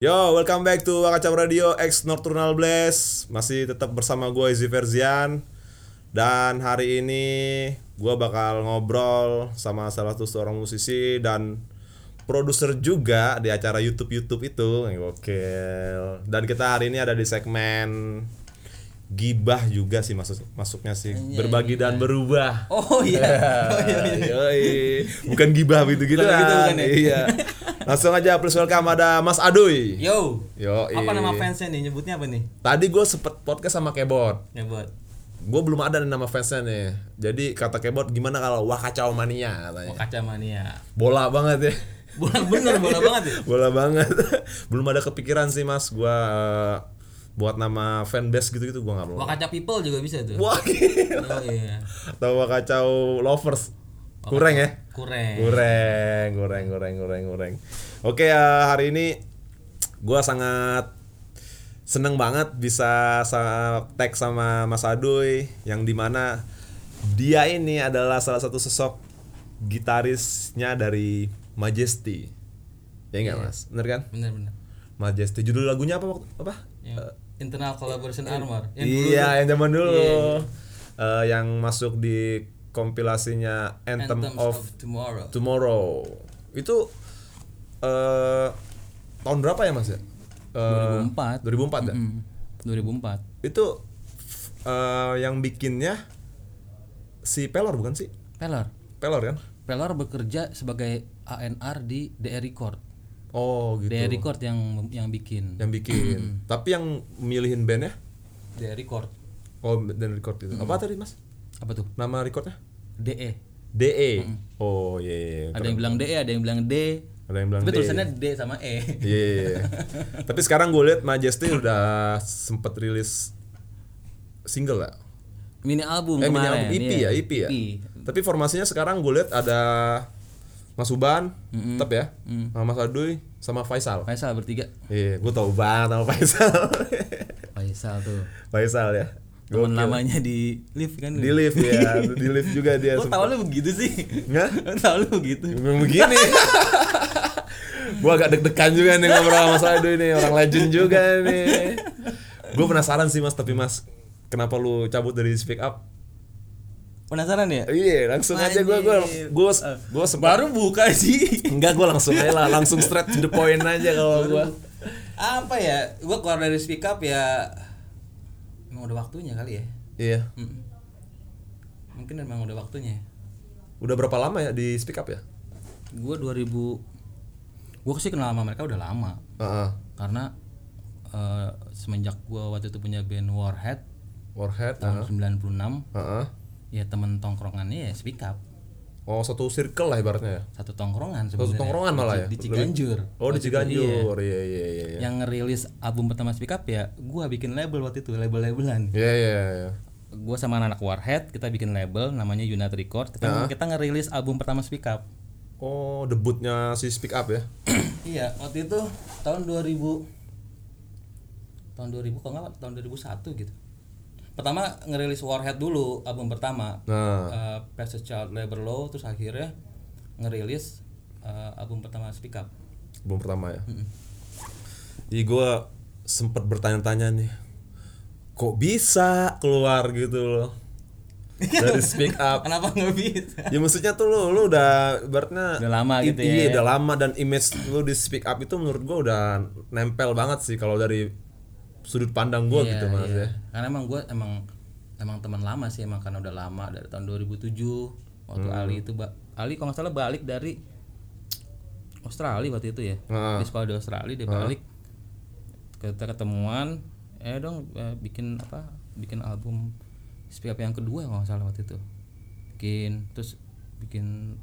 Yo, welcome back to Wakacam Radio X Nocturnal Blast. Masih tetap bersama gue Izzy Verzian Dan hari ini gue bakal ngobrol sama salah satu seorang musisi dan produser juga di acara YouTube-YouTube itu. Oke. Dan kita hari ini ada di segmen gibah juga sih masuk masuknya sih berbagi dan berubah Oh iya. Oh, iya, iya. Bukan gibah gitu gitu gitu, bukan ya? iya langsung aja please welcome ada Mas Aduy Yo. Yo, Apa nama fansnya nih? Nyebutnya apa nih? Tadi gue sempet podcast sama. Ya buat. Gue belum ada nih nama fansnya nih. Jadi kata Kebot gimana kalau Wakacau Mania katanya. Kaca mania. Bola banget ya. Bola bener bola banget ya. Bola banget. belum ada kepikiran sih mas. Gue buat nama fanbase gitu-gitu gue nggak belum. Wakaca people juga bisa tuh. Wah gila. Oh iya. Atau Wakacau lovers. Kurang ya? Kurang. Goreng, goreng, goreng, goreng, goreng. Oke ya hari ini gua sangat seneng banget bisa sa tag sama Mas Aduy yang di mana dia ini adalah salah satu sosok gitarisnya dari Majesty. Ya enggak Mas? Bener kan? Bener bener. Majesty. Judul lagunya apa waktu apa? Yang internal collaboration armor. Yang dulu iya, yang zaman dulu. Iya, iya. Eh, yang masuk di kompilasinya Anthem, Anthems of of Tomorrow. Tomorrow itu eh tahun berapa ya mas ya? Eh, 2004. 2004 ya. Hmm. 2004. Itu eh yang bikinnya si Pelor bukan sih? Pelor. Pelor kan? Pelor bekerja sebagai ANR di DR Record. Oh gitu. DR Record yang yang bikin. Yang bikin. Tapi yang milihin bandnya? DR Record. Oh dan record itu. Apa tadi mas? Apa tuh? Nama recordnya? DE. DE. Oh iya. iya, iya. Ada yang bilang DE, ada yang bilang D. Ada yang bilang Tapi D. tulisannya D sama E. Iya. iya, iya. Tapi sekarang gue lihat Majesty udah sempet rilis single ya. Mini album Eh mini kemarin. album EP iya. ya, EP ya. Tapi formasinya sekarang gue lihat ada Mas Uban, tetap ya, sama Mas Aduy, sama Faisal. Faisal bertiga. Iya, gue tau banget sama Faisal. Faisal tuh. Faisal ya. Teman lamanya di lift kan. Di lift ya, di lift juga dia. Kok tahu lu begitu sih? Nggak? Tahu lu begitu? Memang begini. gue agak deg-degan juga nih ngobrol sama Mas Aduy nih, orang legend juga nih. Gue penasaran sih Mas, tapi Mas, kenapa lu cabut dari Speak Up? Penasaran ya? Iya, langsung aja gue gue gue gue Baru buka sih. enggak gue langsung aja lah, langsung straight to the point aja kalau gue. Apa ya? Gua keluar dari speak up ya emang udah waktunya kali ya. Iya. Mm. Mungkin emang udah waktunya. Udah berapa lama ya di Speak Up ya? Gua 2000 Gua sih kenal sama mereka udah lama. Heeh. Karena eh, semenjak gua waktu itu punya band Warhead Warhead. tahun 96 Heeh. Ya temen tongkrongannya ya speak up Oh, satu circle lah ibaratnya ya. satu tongkrongan Satu sebenarnya tongkrongan malah ya. di Ciganjur Oh, di Ciganjur. iya. Iya, iya, iya, iya. yang ngerilis album pertama speak up ya gua bikin label waktu itu label-labelan Iya, iya, iya. gua sama anak Warhead kita bikin label namanya Unite Record kita kita ngerilis album pertama speak up Oh, debutnya si Speak Up ya. iya waktu itu tahun 2000 tahun 2000 kok nggak tahun 2001 gitu pertama ngerilis Warhead dulu album pertama Nah, uh, Passage Child Labor Law terus akhirnya ngerilis uh, album pertama Speak Up album pertama ya. Iya, gue sempet bertanya-tanya nih. Kok bisa keluar gitu loh dari Speak Up? kenapa nggak bisa ya maksudnya tuh lu lu udah ibaratnya Udah lama gitu iya, ya. udah lama dan image lu di speak up itu menurut gua udah nempel banget sih kalau dari sudut pandang gua Iya, gitu mas iya. ya karena emang gue emang emang teman lama sih emang karena udah lama dari tahun 2007 waktu Hmm. Ali itu Ali kalau nggak salah balik dari Australia waktu itu ya Heeh. di sekolah di Australia dia balik kita ketemuan eh dong eh, bikin apa bikin album Speak Up yang kedua kalau nggak salah waktu itu bikin terus bikin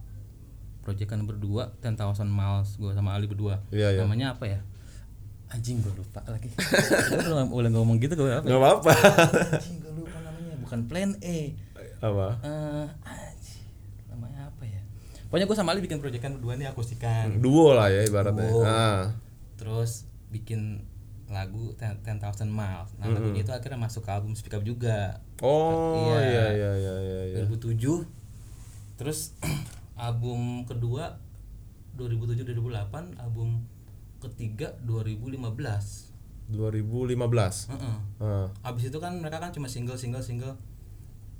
proyekan berdua Ten Thousand Miles gue sama Ali berdua Iya, iya. namanya apa ya anjing gue lupa lagi. Gue udah, udah ngomong gitu gue apa nggak apa-apa. Anjing gue lupa namanya. Bukan plan E apa? Eh, anjing, namanya apa ya? Pokoknya gue sama Ali bikin proyekan berdua nih akustikan. Duo lah ya ibaratnya. Duo. ah. Terus bikin lagu Ten Ten Thousand Miles. Nah lagunya itu akhirnya masuk ke album Speak Up juga. Oh Iya. iya iya iya iya iya. 2007 terus album kedua 2007 2008 album ketiga 2015 2015. Heeh. Ah. abis itu kan mereka kan cuma single single single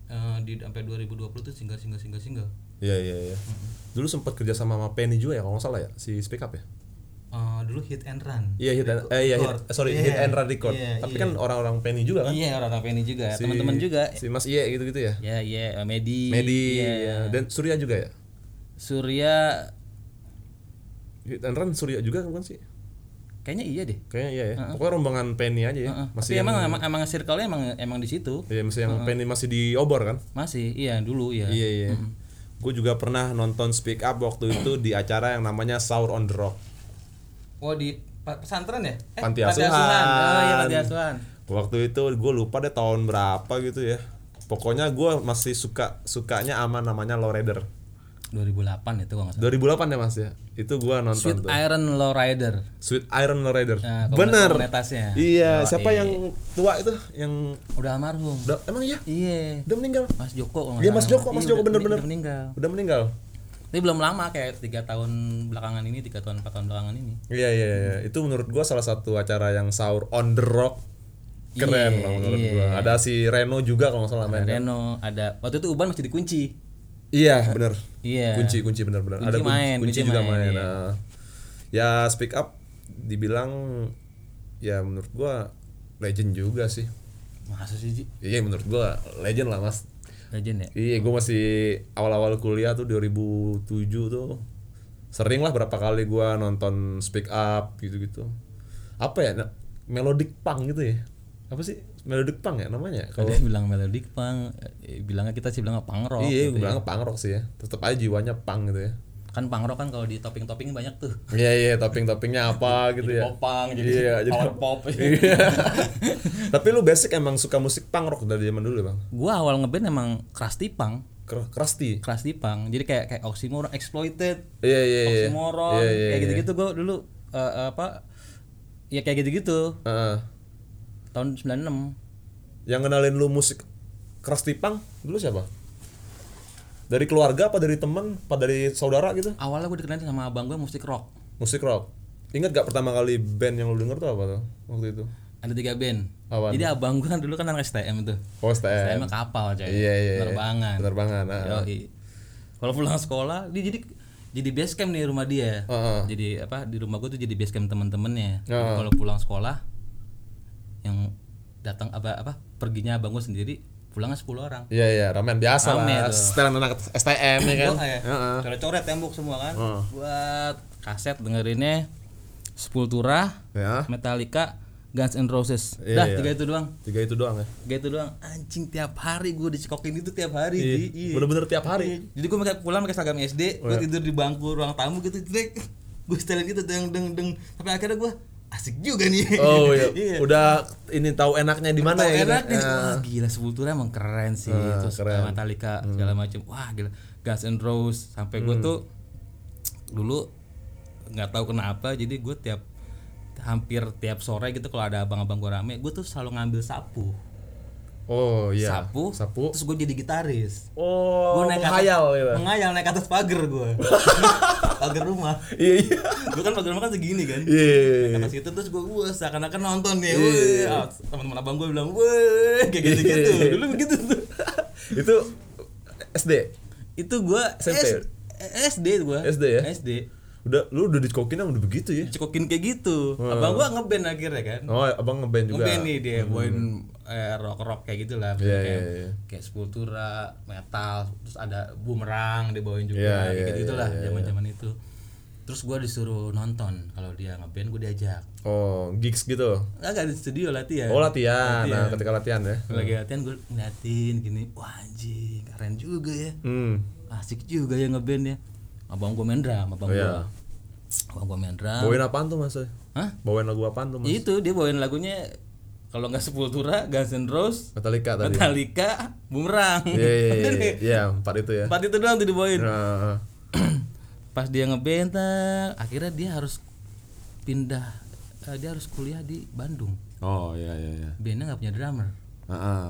Eh, di sampai 2020 tuh single single single single Iya iya iya. Dulu sempat kerja sama sama Penny juga ya kalau nggak salah ya si Speak Up ya. Eh, dulu hit and run Iya hit and, eh iya hit, sorry Iya, hit and run record. iya, Tapi iya. kan orang-orang Penny juga kan. iya orang-orang Penny juga Si- teman-teman juga Si Mas Iye gitu-gitu ya. ya ya Medi Medi iya. ya. dan Surya juga ya. Surya Hit and run Surya juga kan sih. Kayaknya iya deh Kayaknya iya ya. Pokoknya rombongan Penny aja ya. Heeh. Masih Tapi yang emang, emang emang circle-nya emang emang di situ Iya, masih yang Penny masih di obor kan? masih iya dulu ya Iya iya. Gue juga pernah nonton Speak Up waktu itu di acara yang namanya Sour on the Rock. oh di pesantren ya eh, Panti Panti asuhan. oh iya panti asuhan Waktu itu gue lupa deh tahun berapa gitu ya. Pokoknya gue masih suka sukanya ama namanya Lowrider. 2008 itu kalau nggak salah 2008 ya mas ya. Itu gue nonton Sweet tuh. Iron Lowrider Sweet Iron Lowrider. Nah, Bener. komunitasnya. Iya. Yoi. Siapa yang tua itu? Yang udah almarhum udah emang iya? iya Udah meninggal. Mas Joko Iya, Mas. Joko, Mas Iya, Joko, bener-bener. udah meninggal Udah meninggal. tapi belum lama kayak tiga tahun belakangan ini tiga tahun empat tahun belakangan ini Iya iya iya. Itu menurut gua salah satu acara yang sahur on the rock. Keren Iya, lah menurut iya. gua. Ada si Reno juga kalau nggak salah main. Reno ada waktu itu Uban masih dikunci Iya bener. iya Kunci kunci bener bener. Kunci Ada kunci, main, kunci kunci juga main, main. iya. Nah, ya speak up dibilang ya menurut gua legend juga sih. masa sih Ji? Iya menurut gua legend lah mas. legend ya Iya gua masih awal-awal kuliah tuh 2007 tuh sering lah berapa kali gua nonton speak up gitu-gitu. Apa ya? Melodic punk gitu ya? Apa sih? Melodic punk ya namanya? Kalau bilang melodic punk eh, bilangnya kita sih bilang punk rock iya, gitu gue ya. bilang punk rock sih ya. Tetap aja jiwanya punk gitu ya. kan punk rock kan kalau di topping topping banyak tuh Iya iya topping-toppingnya apa gitu ya. popang jadi Iya, jadi- power pop Iya. Tapi lu basic emang suka musik punk rock dari zaman dulu ya, Bang? gua awal ngeband emang crusty punk Ker- Krusty. crusty punk jadi kayak kayak oxymoron exploited Iya iya iya. oxymoron Iya, iya, kayak iya. gitu-gitu gua dulu eh, apa ya kayak gitu-gitu Heeh. Tahun 96 Yang kenalin lu musik Krusty punk dulu siapa? Dari keluarga apa dari temen apa dari saudara gitu? awalnya gue dikenalin sama abang gue musik rock Musik rock. Ingat gak pertama kali band yang lu denger tuh apa tuh waktu itu? ada tiga band Apaan? jadi abang gue kan dulu kan anak STM tuh Oh, STM. STM kapal coy Iya iya. iya. penerbangan Penerbangan. ah. Kalau pulang sekolah dia jadi jadi base camp nih rumah dia Heeh. jadi apa di rumah gue tuh jadi base camp temen-temennya Jadi Heeh. kalau pulang sekolah yang datang apa apa perginya abang gue sendiri pulangnya 10 orang Iya iya, ramen biasa Rame lah. Setelan anak STM ya kan. Heeh. coret-coret tembok semua kan Heeh. buat kaset dengerinnya Sepultura Ya. Metallica Guns N' Roses Iya, dah iya. tiga itu doang Tiga itu doang ya. tiga itu doang anjing tiap hari gue dicekokin itu tiap hari Iya. Iya. bener-bener tiap hari. jadi gue pakai pulang pakai seragam SD gue iya. tidur di bangku ruang tamu gitu gue setelin gitu deng deng deng sampai akhirnya gue asik juga nih Oh iya. Udah ini tahu enaknya di mana ya? enak. Ya. Wah gila Sepultura emang keren sih Ah, Terus keren. Hmm. Metallica segala macem Wah gila Guns N' Roses Sampai gue tuh Dulu nggak tahu kenapa Jadi gue tiap Hampir tiap sore gitu kalau ada abang-abang gue rame Gue tuh selalu ngambil sapu Oh iya. Sapu, Sapu. Terus gue jadi gitaris Oh, Gue naik ke menghayal atas, gitu. Menghayal naik ke atas pagar gue Pagar rumah Iya iya. Gue kan pagar rumah kan segini kan Iya, iya. iya. Ke atas itu terus gue wah seakan-akan nonton nih Wih, ah, teman-teman abang gue bilang wah kayak gitu-gitu Iya. dulu begitu tuh Itu SD. itu gua SMP? S- SD gua SD ya? SD Udah lu udah dicokin udah begitu ya. cekokin kayak gitu abang gua ngeband akhirnya kan Oh, abang ngeband juga. ngeband nih dia bawain eh, rock rock kayak gitulah Iya, kayak iya, iya. kayak Sepultura metal terus ada bumerang dia bawain juga Iya, kayak iya, gitu gitulah iya, iya. zaman zaman itu terus gua disuruh nonton kalau dia ngeband gua diajak Oh, gigs gitu. agak di studio latihan Oh, latihan. Nah, ketika latihan ya. lagi latihan gue ngeliatin gini wah anjing keren juga ya Hmm. asik juga ya ngeband ya abang gua main drum abang Oh, iya. gua abang gua main drum Bawain apaan tuh Mas? Hah? Bawain lagu apaan tuh Mas? itu dia bawain lagunya kalau nggak Sepultura Guns N' Roses Metallica tadi. Metallica Bumerang Iya, iya, iya, iya. ya? Iya, empat itu ya. empat itu doang tuh dibawain Nah, pas dia ngeband tak, akhirnya dia harus pindah eh, dia harus kuliah di Bandung oh iya iya iya. bandnya nggak punya drummer Heeh.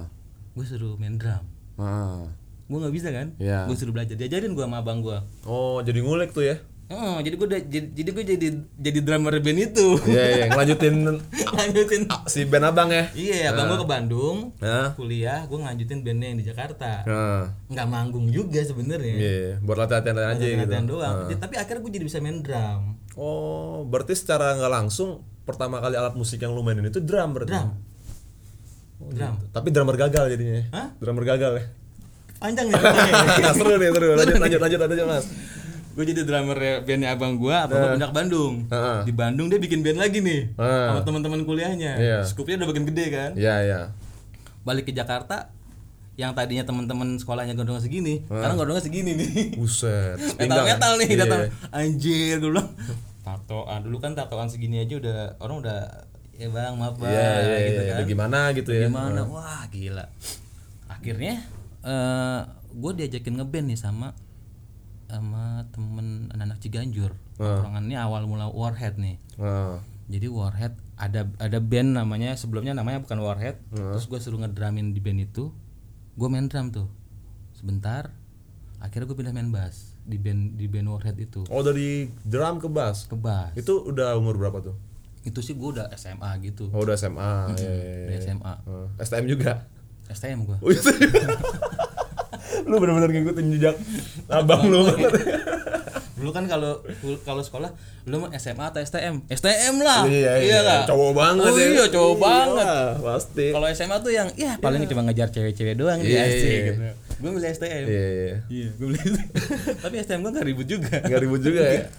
gue suruh main drum Heeh. gue nggak bisa kan Iya. gue suruh belajar diajarin gue sama abang gue Oh, jadi ngulik tuh ya. Oh, jadi gue jadi, jadi gue jadi jadi drummer band itu. Iya, iya, ngelanjutin Lanjutin. si band abang ya. Iya, abang gue ke Bandung, Nah. kuliah, gue ngelanjutin bandnya yang di Jakarta. Nah, Nggak manggung juga sebenarnya. iya, iya. buat latihan-latihan aja gitu. Latihan doang. Jadi- Tapi akhirnya gue jadi bisa main drum. Oh, berarti secara nggak langsung pertama kali alat musik yang lu mainin itu drum berarti. Drum. Drum. Tapi drummer gagal jadinya. Hah? Drummer gagal ya. Panjang nih. ceritanya. seru nih, seru. Lanjut, lanjut, lanjut, lanjut, Mas. Gue jadi drummer bandnya abang gue, abang gue pindah ke Bandung. Heeh. Di Bandung dia bikin band lagi nih Heeh. sama teman-teman kuliahnya. Iya. Skupnya udah makin gede kan. Iya, iya. Balik ke Jakarta, yang tadinya teman-teman sekolahnya gondongan segini, sekarang gondongan segini nih. Buset. metal ya? metal nih Iya, datang iya. anjir bilang tatoan dulu kan tatoan segini aja udah orang udah ya bang maaf bang Iya, iya, gitu iya. kan Udah gimana gitu ya. gimana wah gila akhirnya eh gue diajakin ngeband nih sama sama temen anak-anak Ciganjur tongkrongan ini awal mula Warhead nih Nah, jadi Warhead ada ada band namanya sebelumnya namanya bukan Warhead terus gue suruh ngedramin di band itu gue main drum tuh sebentar akhirnya gue pindah main bass di band di band Warhead itu Oh, dari drum ke bass. ke bass Itu udah umur berapa tuh? itu sih gue udah SMA gitu Oh, udah SMA. Iya, iya, Udah iya. SMA Oh, STM juga. STM gue Oh, itu. Lu bener-bener ngikutin jejak abang lu banget. dulu kan kalau kalau sekolah lu mah SMA atau STM STM lah Iya, iya. nggak? Cowok banget oh, ya. iya cowok banget Iya, pasti. kalau SMA tuh yang ya paling cuma ngejar cewek-cewek doang Iya, dia asik iya. gitu gue milih STM Iya, iya. iya gue milih tapi STM gue gak ribut juga Nggak ribut juga ya.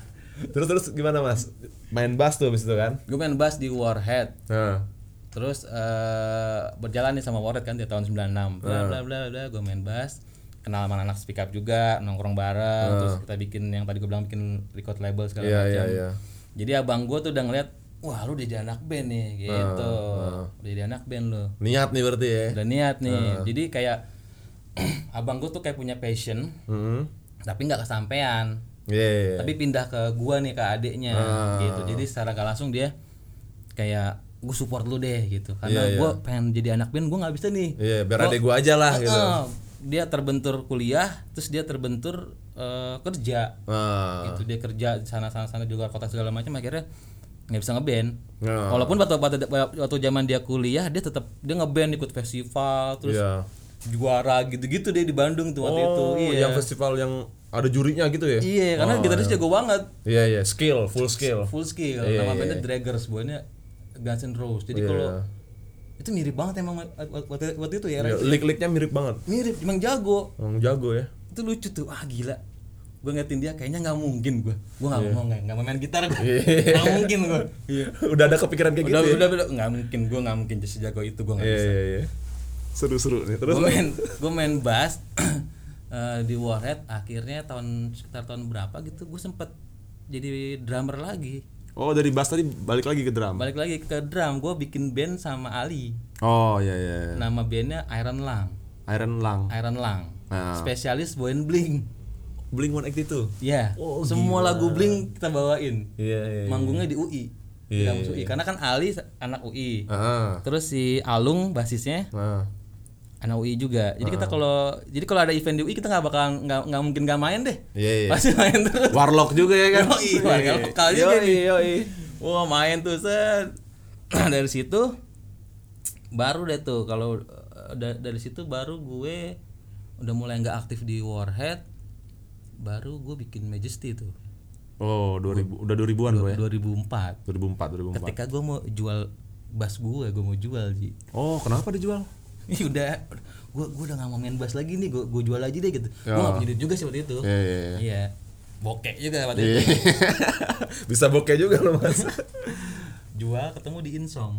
Terus terus gimana, Mas? Main bass tuh abis itu kan? gue main bass di Warhead Nah. terus eh, berjalan nih sama Warhead kan di tahun 96 bla bla bla bla gue main bass kenal sama anak speak up juga nongkrong bareng terus kita bikin yang tadi gue bilang bikin record label segala Iya, macam. iya, iya. jadi abang gue tuh udah ngeliat wah lu udah jadi anak band nih gitu. Udah jadi anak band lu. Niat nih berarti ya. udah niat nih. Jadi kayak abang gue tuh kayak punya passion Heeh. tapi nggak kesampaian. Iya, iya. tapi pindah ke gua nih ke adiknya gitu. Jadi secara gak langsung dia kayak gue support lu deh gitu. Karena gua pengen jadi anak band gua nggak bisa nih. Iya, biar adek gua aja lah gitu. Dia terbentur kuliah terus dia terbentur eh, kerja Nah. gitu dia kerja di sana sana sana juga kota segala macam akhirnya nggak bisa ngeband Nah. walaupun waktu waktu waktu zaman dia kuliah dia tetap dia ngeband ikut festival terus Iya. juara gitu-gitu deh di Bandung tuh waktu itu Oh, iya yang festival yang ada jurinya gitu ya? iya karena gitaris jago banget Iya, iya, skill, full skill. full skill Iya, nama iya, bandnya Draggers buahnya Guns N' Roses jadi Iya. kalau itu mirip banget emang waktu, waktu itu ya Iya, Lick-licknya mirip banget. mirip emang jago. Emang jago ya. itu lucu tuh. Ah gila. Gue ngeliatin dia kayaknya nggak mungkin gue gue nggak mau nggak mau main gitar gue nggak mungkin gue iya. Udah ada kepikiran kayak udah gitu. ya? udah udah. Nggak mungkin gue nggak mungkin jadi sejago itu gue nggak Iya, bisa. iya, iya. Seru-seru nih. Terus? Gue main gue main bass eh, di Warhead. Akhirnya tahun sekitar tahun berapa gitu gue sempet jadi drummer lagi Oh, dari bass tadi balik lagi ke drum. balik lagi ke drum gue bikin band sama Ali Oh, iya iya. iya. nama bandnya Iron Lang Iron Lung. Iron Lang Nah. spesialis bawain bling Blink 182. ya Oh, semua lagu bling kita bawain Iya, iya. iya. manggungnya di UI di Iya, kampus UI karena kan Ali anak UI Ah. terus si Alung basisnya Nah. Anak UI juga jadi Ah. kita kalau jadi kalau ada event di UI kita nggak bakal nggak nggak mungkin nggak main deh Iya, iya. pasti main terus Warlock juga ya kan? Yoi, warga lokal juga Yoi, nih. yoi. wah main tuh set dari situ baru deh tuh kalau eh, da- dari situ baru gue udah mulai nggak aktif di Warhead baru gue bikin Majesty tuh Oh, 2000 udah 2000-an gue ya. 2004 2004, 2004. ketika gue mau jual bass gue gue mau jual ji Oh, kenapa dijual? Ih, udah gue gue udah nggak mau main bass lagi nih gue gue jual aja deh gitu gue Oh. nggak punya duit juga sih waktu itu Iya, iya, iya. iya bokeh juga waktu Iya. itu Bisa bokeh juga lo, Mas. jual ketemu di Insom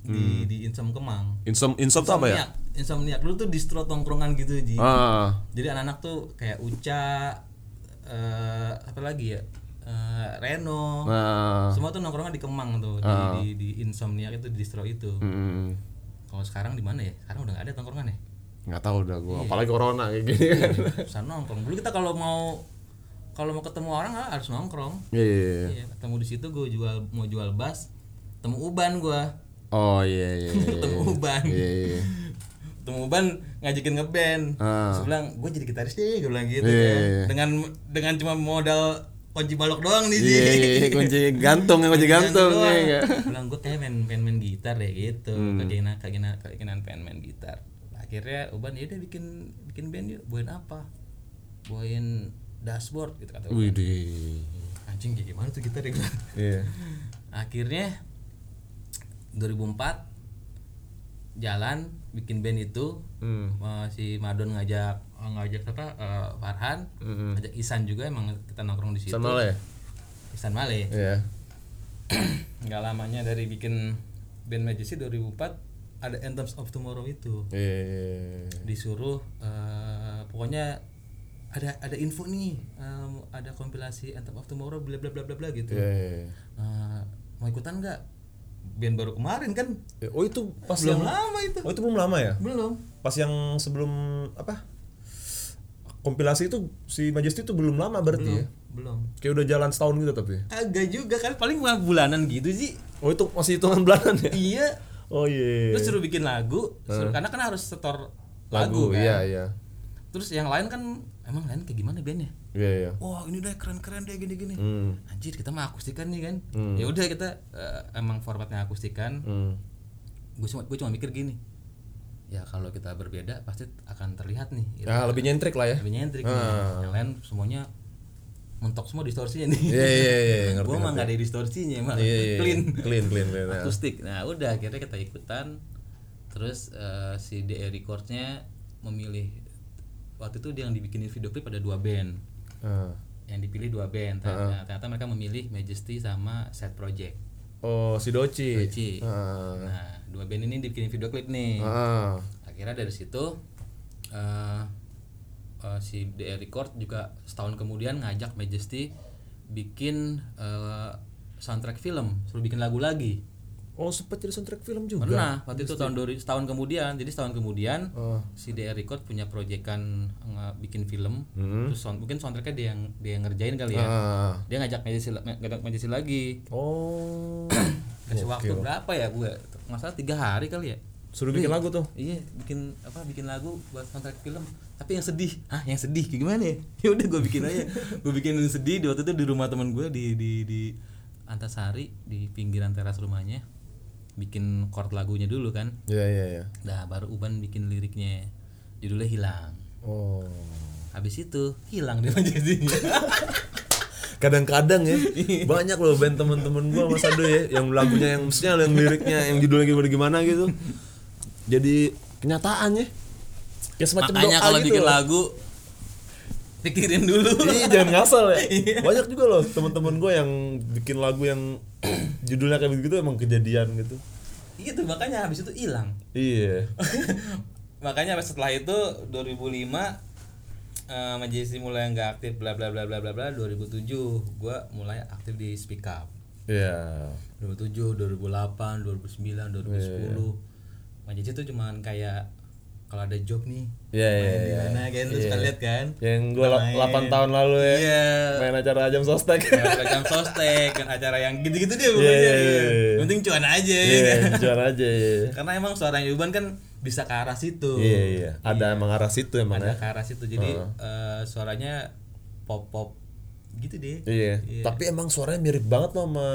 Hmm. di di Insom Kemang Insom Insom tuh apa ya? Insomniac. Insomniac dulu tuh distro tongkrongan gitu ji Ah. jadi anak-anak tuh kayak Uca eh apa lagi ya Eh, Reno Nah. semua tuh nongkrongan di Kemang tuh di, Ah. di, di Insomniac itu di distro itu Hmm. Kalau sekarang di mana ya sekarang udah nggak ada tongkrongan ya Nggak tahu dah Iya. gua. Apalagi corona kayak gini kan. bisa nongkrong dulu kita kalau mau kalau mau ketemu orang ah, harus nongkrong Iya, iya, iya. iya ketemu di situ gue jual mau jual bass temu uban gue Oh, iya, iya. iya, ketemu iya. uban Iya, iya. ketemu uban ngajakin ngeband Ah. terus bilang gue jadi gitaris deh gue bilang gitu Iya, kan. iya, iya. dengan dengan cuma modal kunci balok doang nih sih Iya, iya, iya, kunci gantung, kunci gantung. iya, iya. bilang gue kayak main pengen main gitar deh gitu Hmm. keinginan keinginan keinginan pengen main gitar akhirnya Uban ya udah bikin bikin band yuk bawain apa bawain dashboard gitu kata Uban. Widih. anjing kayak gimana tuh gitar ya? Iya. akhirnya 2004 jalan bikin band itu Hmm. Eh, si Madon ngajak eh, ngajak apa eh, Farhan Mm-mm. ngajak Isan juga emang kita nongkrong di situ lah ya? Isan Male Iya. nggak lamanya dari bikin band Majesty 2004 ada Anthems of Tomorrow itu Iya. disuruh eh, pokoknya ada ada info nih em, ada kompilasi Anthem of Tomorrow bla bla bla bla bla gitu Iya, iya. Eh, mau ikutan nggak band baru kemarin kan iya. Oh itu pas belum yang lama itu Oh itu belum lama ya? belum Pas yang sebelum apa? Kompilasi itu si Majesty itu belum lama berarti ya? belum Kayak udah jalan setahun gitu tapi. agak juga kan paling cuma bulanan gitu sih Oh itu masih hitungan bulanan ya? iya Oh iya. terus suruh bikin lagu suruh- karena kan harus setor lagu, lagu, kan iya iya. terus yang lain kan emang lain kayak gimana bandnya Iya iya. wah ini udah keren keren deh gini gini Hmm. anjir kita mah akustikan nih kan Hmm. ya udah kita eh, emang formatnya akustikan Hmm. gue cuma gue cuma mikir gini ya kalau kita berbeda pasti akan terlihat nih gitu. Nah, lebih nyentrik lah ya. lebih nyentrik nih. Ah. yang lain semuanya mentok semua distorsinya nih Iya iya iya, ngerti. gue mah nggak ada distorsinya emang Iya, iya, clean Clean clean clean. ya. akustik nah udah akhirnya kita ikutan terus eh, si DE Recordsnya memilih waktu itu dia yang dibikinin video klip ada dua band Ah. yang dipilih dua band ternyata, ternyata mereka memilih Majesty sama Set Project Oh si Doci. Doci. Ah. nah dua band ini dibikin video klip nih Ah. akhirnya dari situ eh eh, si DE Record juga setahun kemudian ngajak Majesty bikin eh, soundtrack film suruh bikin lagu lagi Oh sempat jadi soundtrack film juga. pernah waktu itu tahun 2000 setahun kemudian jadi setahun kemudian Oh. si DR Record punya proyekan nge- bikin film Hmm. terus sound, mungkin soundtracknya dia yang dia yang ngerjain kali ya Ah. dia ngajak Majesty ngajak Majesty lagi Oh. kasih waktu berapa ya gue nggak salah tiga hari kali ya Suruh bikin lagu tuh. iya bikin apa bikin lagu buat soundtrack film tapi yang sedih ah yang sedih kayak gimana ya ya udah gue bikin aja gue bikin yang sedih di waktu itu di rumah teman gue di di di Antasari di pinggiran teras rumahnya bikin chord lagunya dulu kan Iya iya iya. Nah baru Uban bikin liriknya Judulnya hilang Oh. Habis itu hilang deh Majesty Kadang-kadang ya banyak loh band temen-temen gua Mas Ado ya yang lagunya yang maksudnya yang liriknya yang judulnya gimana gimana gitu. Jadi kenyataan ya. Kayak semacam Makanya kalau gitu bikin lagu Pikirin dulu Iya jangan ngasal ya. Banyak juga loh teman-teman gue yang bikin lagu yang judulnya kayak begitu emang kejadian gitu. Gitu makanya habis itu hilang Iya. Makanya setelah itu 2005 eh Majesty mulai nggak aktif bla bla bla bla bla bla 2007 gua mulai aktif di Speak Up Iya. 2007 2008 2009 2010 Majesty tuh cuman kayak kalau ada job nih Iya iya. main di iya. mana kan terus Iya. kan lihat kan Yang gue. 8 tahun lalu ya. Iya. Main acara Ajam Sostek. Program sostek kan acara yang gitu-gitu deh Iya, pokoknya. iya, iya. iya. Yang Penting cuan aja. Iya, kan. jual aja ya. Karena emang suaranya Yuban kan bisa ke arah situ. Iya iya. Ada emang arah situ emang Ada ya. ke arah situ. Jadi eh, suaranya pop-pop gitu deh. Iya. Tapi emang suaranya mirip banget loh sama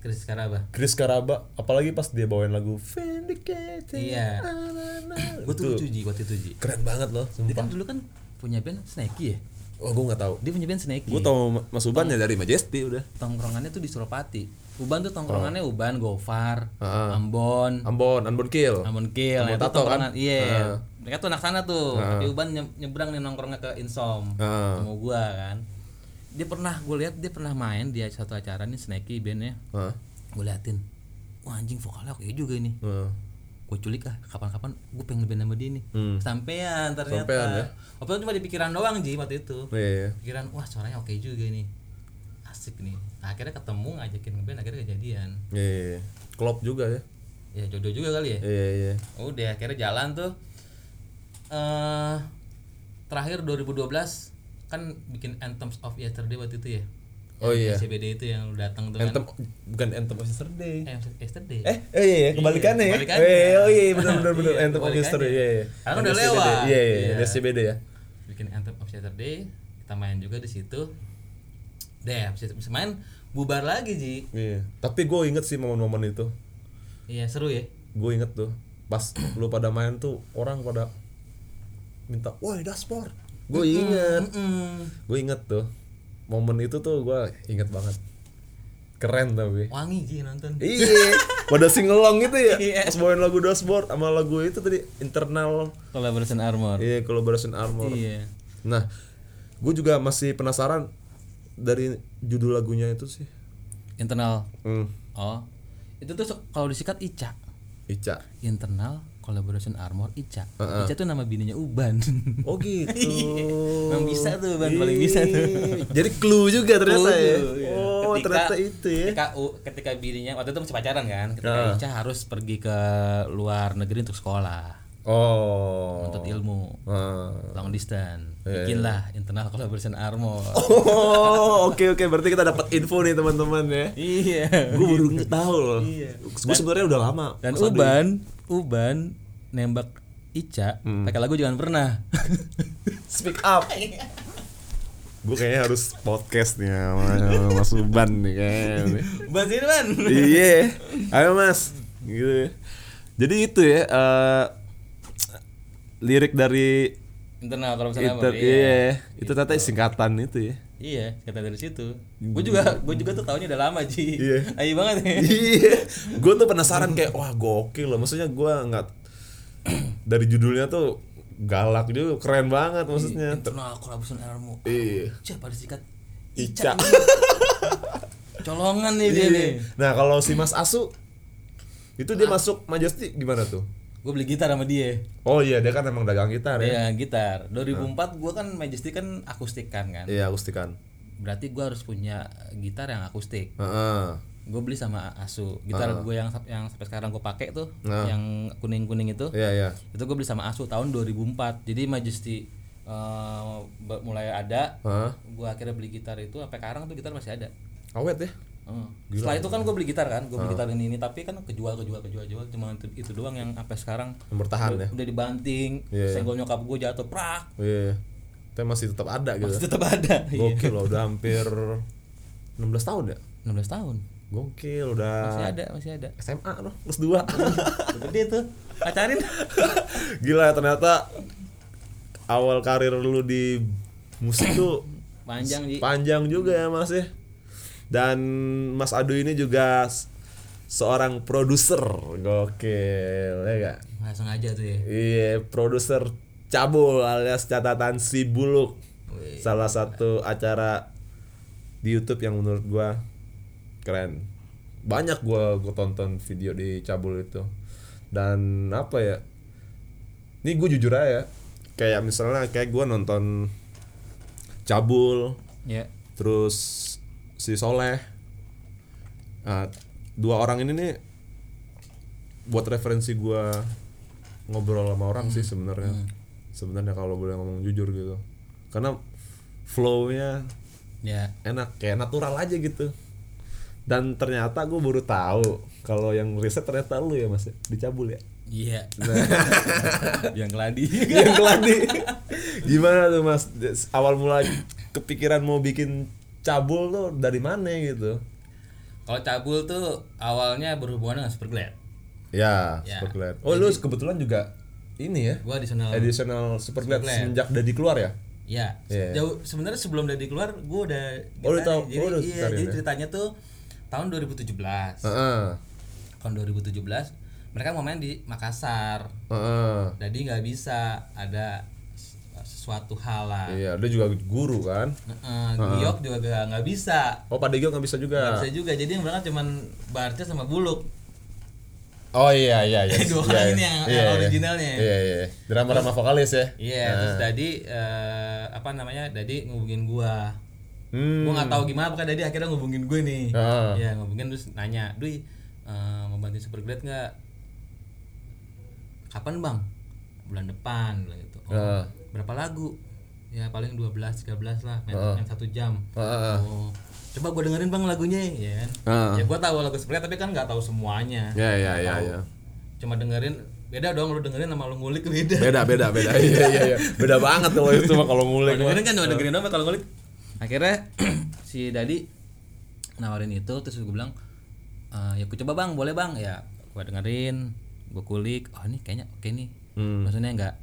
Chris Karaba. Chris Karaba, apalagi pas dia bawain lagu Vindicated. Iya. Gue Gue tuh lucu Ji waktu itu Ji. keren banget loh, Dia sumpah. kan dulu kan punya band Snakey ya. Oh, gue nggak tahu. Dia punya band Snakey. Gue tau Mas Uban ya dari Majesty udah. Tongkrongannya tuh di Suropati. Uban tuh tongkrongannya Uban, Gofar, Ah. Ambon, Ambon, Ambon Kill. Ambon Kill, Ambon Tato, kan? Iya. Ah. Mereka tuh anak sana tuh. Tapi Uban nye- nyebrang nih nongkrongnya ke Insom. Ah. Sama gua kan. Dia pernah gue lihat dia pernah main di satu acara nih Snakey bandnya. Hah? Gue liatin. Wah anjing vokalnya oke juga ini. Heeh. Gue culik ah kapan-kapan gue pengen ngeband sama dia nih. Hmm. Sampean ternyata. Sampean, ya? Waktu itu cuma di pikiran doang Ji waktu itu. Iya, iya. Pikiran wah suaranya oke juga nih. Asik nih. Nah, akhirnya ketemu ngajakin ngeband akhirnya kejadian. Iya, iya. Klop juga ya. Ya jodoh juga kali ya. Iya, iya. Udah akhirnya jalan tuh. eh terakhir 2012 kan bikin Anthems of Yesterday waktu itu ya. Oh iya. CBD itu yang datang tuh Anthem kan. bukan Anthem of Yesterday. Eh, Yesterday. Eh, eh iya, iya, kebalikannya ya. kebalikannya. Oh iya, benar benar benar Iya, Anthem of. Yesterday. Iya, iya. Karena udah lewat. Iya, iya, Iya. NSCBD ya. bikin Anthem of Yesterday kita main juga di situ deh habis itu main bubar lagi ji Iya. Tapi gue inget sih momen-momen itu. iya seru ya Gue inget tuh. Pas lu pada main tuh orang pada minta, woi dasport. Gue inget. Mm. Gue inget tuh. Momen itu tuh gue inget banget. Keren tapi. wangi ji nonton iya. Pada singelong gitu ya. Iya. Pas bawain lagu dashboard sama lagu itu tadi internal. collaboration armor Iya, collaboration armor. iya Nah, gue juga masih penasaran dari judul lagunya itu sih. internal Hmm, oh itu tuh kalau disikat Ica Ica. internal collaboration armor Ica Heeh. Ica tuh nama bininya Uban Oh gitu. Emang bisa tuh Ban paling bisa tuh Jadi clue juga ternyata ya. Clue, iya. Oh, Ketika- ternyata itu ya. ketika U- ketika bininya waktu itu masih pacaran kan ketika Ah. Ica harus pergi ke luar negeri untuk sekolah Oh. untuk ilmu Ah. long distance bikinlah internal collaboration armor Oh, oke oke berarti kita dapat info nih teman-teman ya. iya Gue baru tahu loh. Iya. Gue sebenarnya udah lama. dan. Uban Uban nembak Ica Hmm. pakai lagu jangan pernah. Speak up. Gue kayaknya harus podcast nih sama Mas Uban nih kayaknya. Ban sini Ban iya. Ayo mas. Gitu jadi itu ya eh, lirik dari internal collaboration itu armor iya itu ternyata singkatan itu ya Iya, kata dari situ. Gue juga, gue juga tuh tahunya udah lama Ji. Iya. Ayo banget ya. iya gue tuh penasaran kayak wah gokil loh maksudnya gue nggak dari judulnya tuh galak juga keren banget maksudnya Internal collaboration armor. iya Siapa disikat? Ica Colongan nih dia Iya. nih. nah kalau si Mas Asu itu dia masuk Majesty gimana tuh Gue beli gitar sama dia. oh iya dia kan emang dagang gitar ya Iya, gitar. 2004 gue kan Majesty kan akustikan kan. iya akustikan Berarti gue harus punya gitar yang akustik. Heeh. Gue beli sama Asu. Gitar gue yang yang sampai sekarang gue pakai tuh, Ah. yang kuning-kuning itu. iya iya Itu gue beli sama Asu tahun 2004. Jadi Majesty eh, be- mulai ada, Hah? gue akhirnya beli gitar itu sampai sekarang tuh gitar masih ada. awet ya Setelah itu kan gue beli gitar kan, gue beli gitar ini ini tapi kan kejual kejual kejual kejual cuma itu, itu doang yang sampai sekarang yang bertahan ya udah dibanting, Iya. senggol nyokap gue jatuh prak, iya tapi masih tetap ada gitu masih tetap ada. Iya. gokil loh udah hampir 16 tahun ya 16 tahun. gokil udah Masih ada, masih ada. SMA loh plus 2 Udah gede tuh. Pacarin. gila ya ternyata awal karir lu di musik tuh Panjang Ji. panjang juga ya mas ya dan Mas Adu ini juga seorang produser. Gokil ya gak Langsung aja tuh ya. iya produser cabul alias catatan si buluk. Wih. salah satu acara di YouTube yang menurut gua keren. Banyak gua gua tonton video di cabul itu. Dan apa ya? Ini gue jujur aja kayak misalnya kayak gua nonton cabul Ya. terus si Soleh. Nah, dua orang ini nih buat referensi gua ngobrol sama orang sih sebenarnya. Sebenarnya kalau boleh ngomong jujur gitu. Karena flownya Ya. enak kayak natural aja gitu. Dan ternyata gue baru tahu kalau yang riset ternyata lu ya mas. Dicabul ya? Iya. yang keladi. yang keladi gimana tuh mas? Awal mula kepikiran mau bikin cabul tuh dari mana gitu Kalau cabul tuh awalnya berhubungan dengan Superglad. ya, Ya. super glad oh lu kebetulan juga ini ya Gua additional additional super glad Super Glad. semenjak dari keluar ya Iya, Iya. jauh sebenarnya sebelum dari keluar gue udah Oh, lu gitar tahu- jadi, oh, udah iya, jadi ya? ceritanya tuh tahun 2017. Heeh. Tahun 2017 mereka mau main di Makassar. Heeh. Jadi nggak bisa ada sesuatu hal lah. iya dia juga guru kan Heeh, Giok juga nggak nggak bisa. oh Pak Degio nggak bisa juga Nggak bisa juga. Jadi yang berangkat cuman Barca sama Buluk. oh iya iya iya Dua Iya, orang iya. ini yang- Iya, yang iya. originalnya. iya iya drama-drama vokalis ya Iya, terus Dadi eh, apa namanya? Dadi ngubungin gua. hmm. Gua nggak tahu gimana pokoknya Dadi akhirnya ngubungin gue nih. Heeh. Ya ngubungin terus nanya, Dui eh, mau bantuin Supergrade nggak? Kapan bang? Bulan depan, bilang gitu. Oh, Heeh. berapa lagu? Ya paling 12 13 lah, main, main satu jam. Heeh. Oh, coba gue dengerin bang lagunya, ya kan? Heeh. Ya gue tahu lagu Supergrade tapi kan nggak tahu semuanya. ya ya Nggak ya tahu. ya Cuma dengerin beda dong lu dengerin sama lu ngulik beda. beda beda beda iya iya iya beda banget kalau itu mah kalau ngulik mah. dengerin kan cuma dengerin doang kalau ngulik. Akhirnya si Dadi nawarin itu terus gue bilang "Eh, ya aku coba bang boleh bang ya gue dengerin gue kulik oh ini kayaknya oke nih Hmm. maksudnya nggak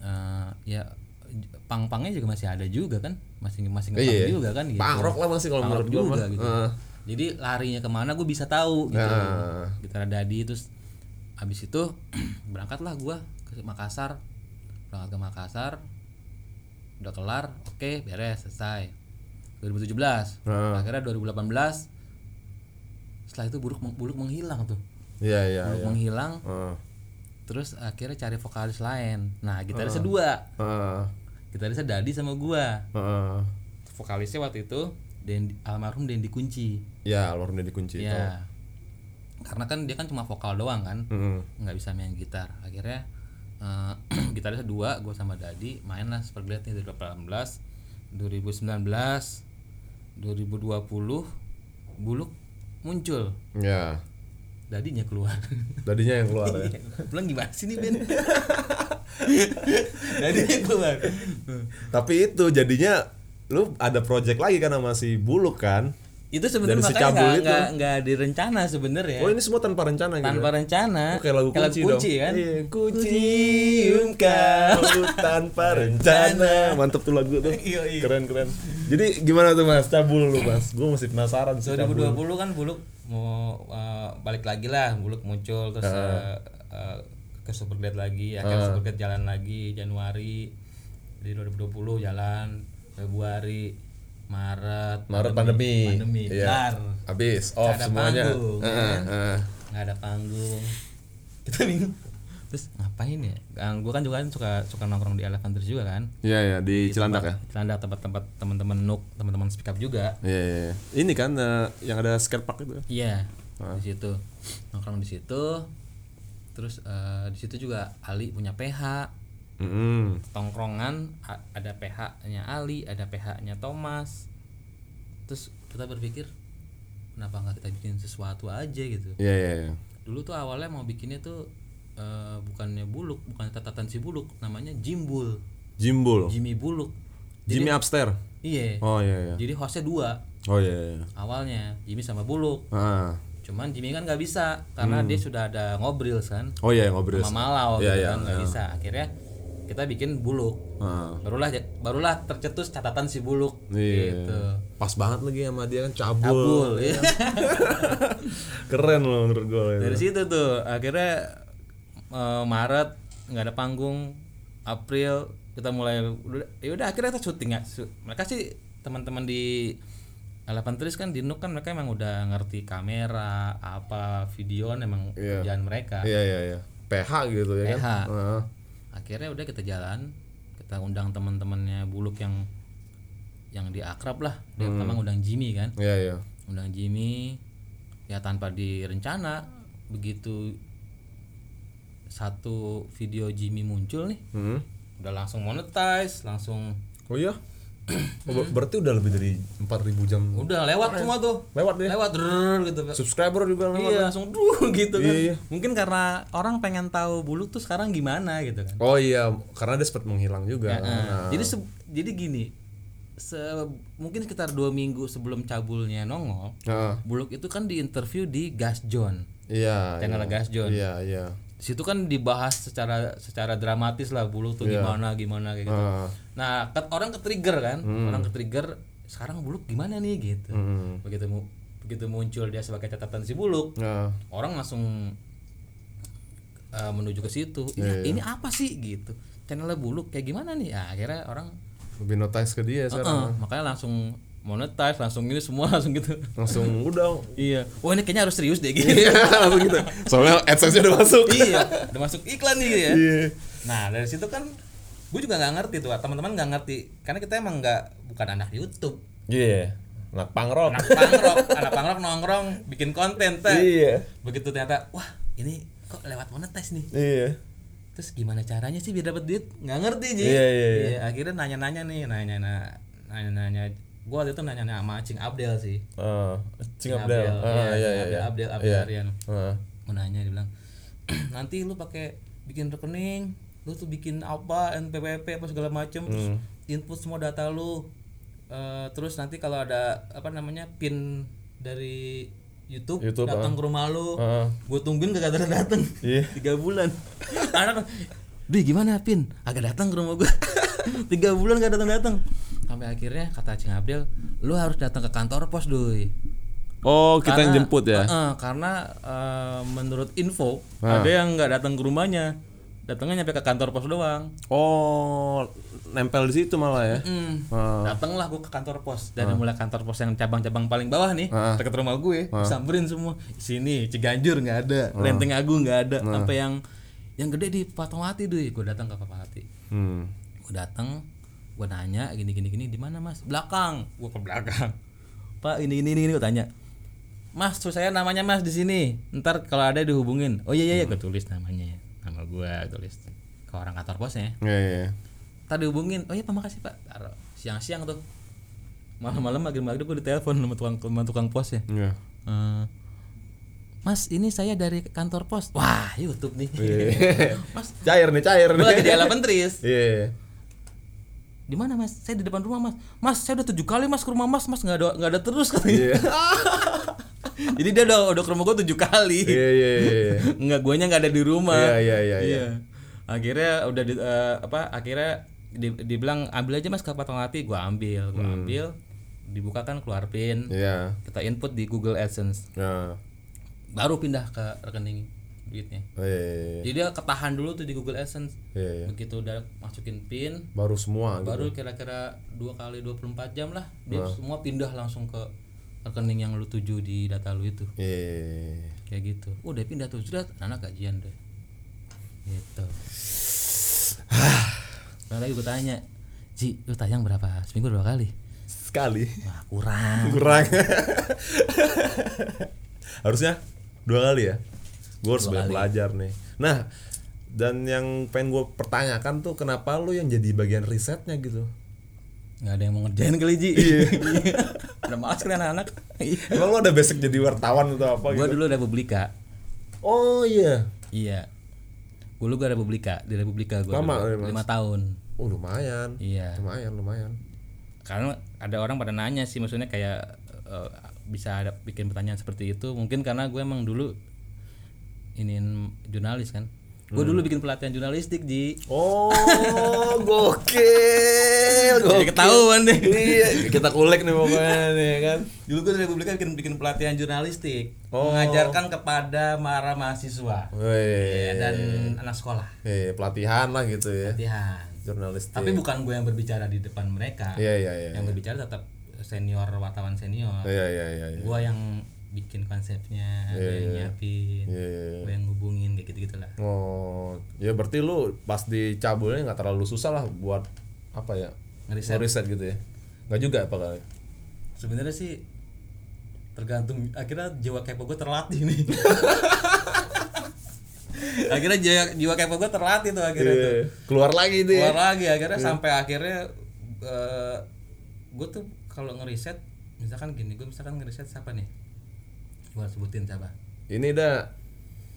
eh, ya pang-pangnya juga masih ada juga kan masih masih ngepang Iya. juga kan gitu. Punk rock lah masih kalau menurut gua juga gitu. Heeh. jadi larinya ke mana gue bisa tahu gitu Nah. gitar Dadi terus habis itu berangkatlah gue ke Makassar berangkat ke Makassar udah kelar oke beres selesai 2017 Nah. akhirnya 2018 setelah itu buruk buluk menghilang tuh Iya iya buluk iya. menghilang Heeh. Terus akhirnya cari vokalis lain. Nah Ah. gitarisnya dua. Heeh. gitarisnya Dadi sama gua. Heeh. vokalisnya waktu itu Dendi, almarhum Dendi Kunci. Ya, almarhum Deddy Kunci itu. ya. Karena kan dia kan cuma vokal doang kan. Nggak bisa main gitar. Akhirnya eh, gitarisnya dua gue sama Dadi. Main lah seperti dari 2018 2019 2020 buluk muncul. Ya. Dadinya keluar Dadinya yang keluar ya. pulang gimana sih nih Ben Dadinya keluar Tapi itu jadinya lu ada project lagi kan sama si Buluk kan? itu sebenarnya si makanya nggak nggak nggak direncana sebenarnya Oh, ini semua tanpa rencana gitu. tanpa rencana Oh, kayak lagu kunci, dong. kan Iya, kucium kau tanpa rencana. Mantep tuh lagu tuh. Iya, iya. Keren keren. Jadi gimana tuh Mas? Cabul lu Mas. Gue masih penasaran sih. 2020 cabul. kan Buluk mau uh, balik lagi lah Buluk muncul terus uh, uh, ke Superglad lagi akhirnya Superglad jalan lagi Januari di 2020 jalan Februari Maret Maret pandemi. pandemi Iya. Bentar. Habis off ada semuanya. panggung, kan? heeh. nggak ada panggung kita bingung terus ngapain ya kan gue kan juga kan suka suka nongkrong di Elephanters juga kan Iya ya di Cilandak ya. Cilandak tempat-tempat teman-teman nuk teman-teman speak up juga Iya iya. iya. Ini kan eh, yang ada skatepark itu. Iya, di situ nongkrong di situ. Terus eh, di situ juga Ali punya PH, Mm tongkrongan ada PH-nya Ali, ada PH-nya Thomas. Terus kita berpikir kenapa nggak kita bikin sesuatu aja gitu. Iya iya iya. Dulu tuh awalnya mau bikinnya tuh eh, bukannya buluk, bukan catatan si buluk, namanya Jimbul, Jimbul. Jimmy Buluk. Jimmy Upstairs. Iya. Oh iya iya. Jadi hostnya dua Oh iya iya. awalnya, Jimmy sama Buluk. Ah. Cuman Jimmy kan nggak bisa karena dia sudah ada ngobrol kan Oh iya ngobrol. sama Malau Iya, gitu iya, kan nggak iya. bisa. Akhirnya kita bikin buluk. Ah. Barulah barulah tercetus catatan si buluk. Iya. Gitu. Pas banget lagi sama dia kan cabul. Cabul, iya. Keren loh menurut gue. Dari situ tuh akhirnya eh, Maret nggak ada panggung, April kita mulai udah- ya udah akhirnya kita syuting ya. Mereka sih teman-teman di Eleven Trees kan di Nuk kan mereka emang udah ngerti kamera apa video kan emang Iya. kerjaan mereka. Iya iya iya. PH gitu ya kan. PH. Ah. akhirnya udah kita jalan kita undang teman-temannya buluk yang yang di akrab lah dia Hmm. pertama undang Jimmy kan Iya iya. undang Jimmy ya tanpa direncana begitu satu video Jimmy muncul nih Hmm. udah langsung monetize langsung Oh iya. Oh, ber- berarti udah lebih dari 4000 jam udah lewat semua tuh lewat deh. lewat drrrr, gitu Subscriber juga lewat. iya langsung duh gitu kan Iya, iya. mungkin karena orang pengen tahu buluk tuh sekarang gimana gitu kan Oh iya, karena dia sempat menghilang juga. Nah, Nah. jadi se- jadi gini se mungkin sekitar dua minggu sebelum cabulnya nongol Heeh. buluk itu kan diinterview di Gas John Iya. channel iya. Gas John Iya iya. Situ kan dibahas secara secara dramatis lah buluk tuh gimana gimana kayak gitu. Ah. nah ke- orang ke trigger kan orang ke trigger sekarang buluk gimana nih? gitu. Hmm. begitu mu- begitu muncul dia sebagai catatan si buluk Nah. orang langsung uh, menuju ke situ. Iya, ini, ini apa sih? gitu. Channelnya buluk kayak gimana nih? Ya, akhirnya orang Lebih notice ke dia sekarang. Heeh, makanya langsung monetize langsung ini semua langsung gitu Langsung udah. iya wah ini kayaknya harus serius deh gitu Iya, langsung gitu. Soalnya AdSense-nya udah masuk. iya udah masuk iklan nih ya Iya. nah dari situ kan gue juga nggak ngerti tuh teman-teman nggak ngerti karena kita emang nggak bukan anak YouTube Iya. Anak punk rock. anak pangrok anak pangrok nongkrong bikin konten teh Iya. begitu ternyata wah ini kok lewat monetize nih Iya. terus gimana caranya sih biar dapat duit nggak ngerti Ji Iya, iya, iya. akhirnya nanya-nanya nih nanya nanya nanya gue waktu itu nanya nanya sama Cing Abdel sih Ah, Cing Cing Abdel. Ah, iya iya iya. Abdel Abdel Iya. Aryan Ah. mau nanya dia bilang nanti lu pakai bikin rekening lu tuh bikin apa NPWP apa segala macem terus Hmm. input semua data lu eh, terus nanti kalau ada apa namanya pin dari YouTube, YouTube, datang ke rumah lu Heeh. gue tungguin gak datang datang Iya. tiga bulan anak Di gimana pin agak datang ke rumah gue tiga bulan gak datang datang sampai akhirnya kata Cing Abdel lu harus datang ke kantor pos doi Oh, kita yang jemput ya. Heeh, karena eh, menurut info ada yang nggak datang ke rumahnya datangnya nyampe ke kantor pos doang Oh, nempel di situ malah ya. Hmm. Ah. Datanglah gue ke kantor pos dari mulai kantor pos yang cabang-cabang paling bawah nih Ah. dekat rumah gue samperin semua sini Ciganjur nggak ada Lenteng Agung nggak ada sampai yang yang gede di Fatmawati deh gue datang ke Fatmawati Hmm. gue datang gue nanya gini gini gini di mana mas? Belakang. Gue ke belakang. Pak ini ini ini gue tanya. Mas tuh saya namanya mas di sini. Ntar kalau ada dihubungin. Oh iya iya, iya. Gue tulis namanya nama gue tulis ke orang kantor posnya Iya, iya. iya. tadi hubungin oh iya pak makasih pak. Taruh. siang-siang tuh. Malam-malam maghrib-maghrib gue ditelepon sama tukang sama tukang pos ya. Iya. Eh, Mas ini saya dari kantor pos. Wah YouTube nih. Mas Cair nih, cair gue lagi di nih. tris Iya. Di mana mas saya di depan rumah mas mas saya udah tujuh kali mas ke rumah mas mas nggak ada nggak ada terus katanya Iya. jadi dia udah udah ke rumah gue tujuh kali Iya, iya, iya. nggak guanya nggak ada di rumah Iya, iya, iya, iya. akhirnya udah di, eh, apa akhirnya di, dibilang ambil aja mas ke Fatmawati gue ambil gue Hmm. ambil dibukakan keluar pin Iya. kita input di Google AdSense Nah. baru pindah ke rekening duitnya Oh, iya, iya, iya. jadi dia ketahan dulu tuh di Google AdSense Iya, iya. begitu udah masukin pin Baru semua gitu. baru kira-kira dua kali 24 jam lah dia Nah. semua pindah langsung ke rekening yang lu tuju di data lu itu Iya, iya, iya. kayak gitu udah pindah tuh sudah anak gajian deh gitu nah lagi gue tanya Ji lu tayang berapa seminggu berapa kali Sekali. wah kurang Kurang. Harusnya dua kali ya. Gue harus banyak belajar nih. Nah, dan yang pengen gue pertanyakan tuh kenapa lu yang jadi bagian risetnya gitu? nggak ada yang mau ngerjain kali Ji udah malas kan anak-anak Emang lu ada basic jadi wartawan atau apa gue gitu? dulu Republika Oh iya. iya gue dulu gue Republika di Republika gue Lama, ya, lima tahun Oh lumayan. iya Lumayan, lumayan. karena ada orang pada nanya sih maksudnya kayak eh, bisa ada bikin pertanyaan seperti itu mungkin karena gue emang dulu iniin jurnalis kan gue dulu bikin pelatihan jurnalistik di Oh, gokil. jadi ketahuan deh iya, kita kulek nih pokoknya nih kan. dulu gue di Republika bikin bikin pelatihan jurnalistik Oh. mengajarkan kepada para mahasiswa Wih. ya, dan anak sekolah Eh, pelatihan lah gitu ya. pelatihan Jurnalistik. tapi bukan gue yang berbicara di depan mereka Iya, iya, iya. yang berbicara tetap senior wartawan senior Iya, iya, iya, iya. gue yang bikin konsepnya yang nyiapin Iya, iya, iya. gue yang hubungin kayak gitu gitulah Oh, ya berarti lu pas dicabulnya nggak terlalu susah lah buat apa ya? Ngeriset. Ngeriset gitu ya. Nggak juga apa kali? sebenarnya sih tergantung akhirnya jiwa kepo gue terlatih nih akhirnya jiwa, jiwa kepo gue terlatih tuh akhirnya tuh Iya. Keluar lagi itu ya. keluar lagi akhirnya sampai akhirnya eh gue tuh kalau ngeriset misalkan gini gue misalkan ngeriset siapa nih gue sebutin siapa Ini dah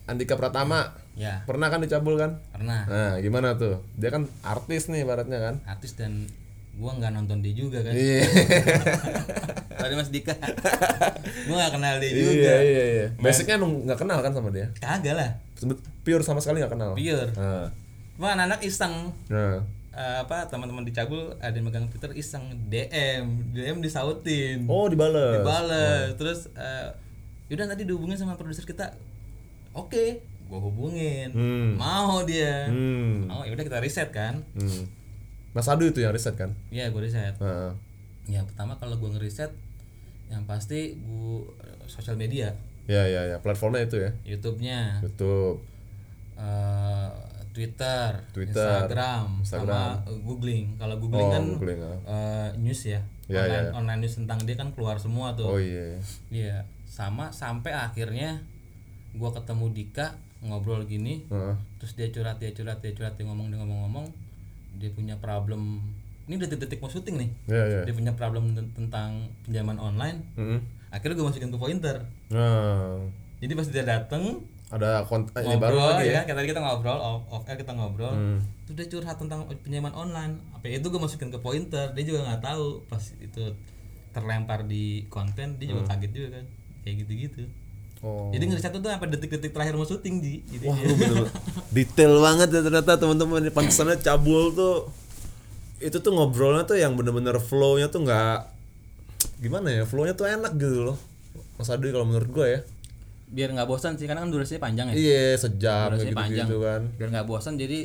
Andika Pratama. ya Pernah kan dicabul kan? karena Nah, gimana tuh? Dia kan artis nih baratnya kan? artis dan gua nggak nonton dia juga kan Iya. tadi mas Dika gua nggak kenal dia juga iya, iya, iya. Basicnya nggak kenal kan sama dia? kagak lah Sebe- Pure sama sekali nggak kenal. pure Nah, cuma anak-anak iseng nah. Eh, apa teman-teman dicabul ada yang megang Twitter iseng DM DM disautin Oh, dibales. dibales terus eh, yaudah tadi dihubungin sama produser kita oke gua hubungin Hmm. mau dia Hmm. mau ya udah kita riset kan hmm. Mas Adu itu yang riset kan? Iya gue riset Nah. ya pertama kalau gua ngeriset yang pasti gua eh, sosial media Ya, ya, ya. Platformnya itu ya. YouTube-nya YouTube. eh, Twitter, Twitter, Instagram, Instagram. sama googling. Kalau googling Oh, kan googling, eh, news ya, Ya, online, ya. online news tentang dia kan keluar semua tuh. Oh iya. Iya, sama sampai akhirnya gua ketemu Dika ngobrol gini, Heeh. terus dia curhat, dia curhat, dia curhat, dia ngomong, dia ngomong-ngomong, dia punya problem. Ini detik-detik mau syuting nih. Ya, ya. Dia punya problem ten- tentang pinjaman online. Mm-mm. Akhirnya gue masukin ke pointer. Nah. Jadi pas dia dateng, ada konten ini baru lagi ya ya. kan kayak tadi kita ngobrol off, off air kita ngobrol Hmm. terus dia curhat tentang pinjaman online apa itu gue masukin ke pointer dia juga nggak tahu pas itu terlempar di konten dia juga kaget juga kan kayak gitu gitu Oh. jadi ngeriset tuh sampai detik-detik terakhir mau syuting di jadi Wah, lu bener detail banget ya ternyata teman-teman. Pantesannya cabul tuh itu tuh ngobrolnya tuh yang bener-bener flow-nya tuh nggak gimana ya flow-nya tuh enak gitu loh. Mas Adi kalau menurut gue ya. Biar nggak bosan sih karena kan durasinya panjang ya. Iya sejam durasinya gitu, panjang. gitu kan. Biar nggak bosan jadi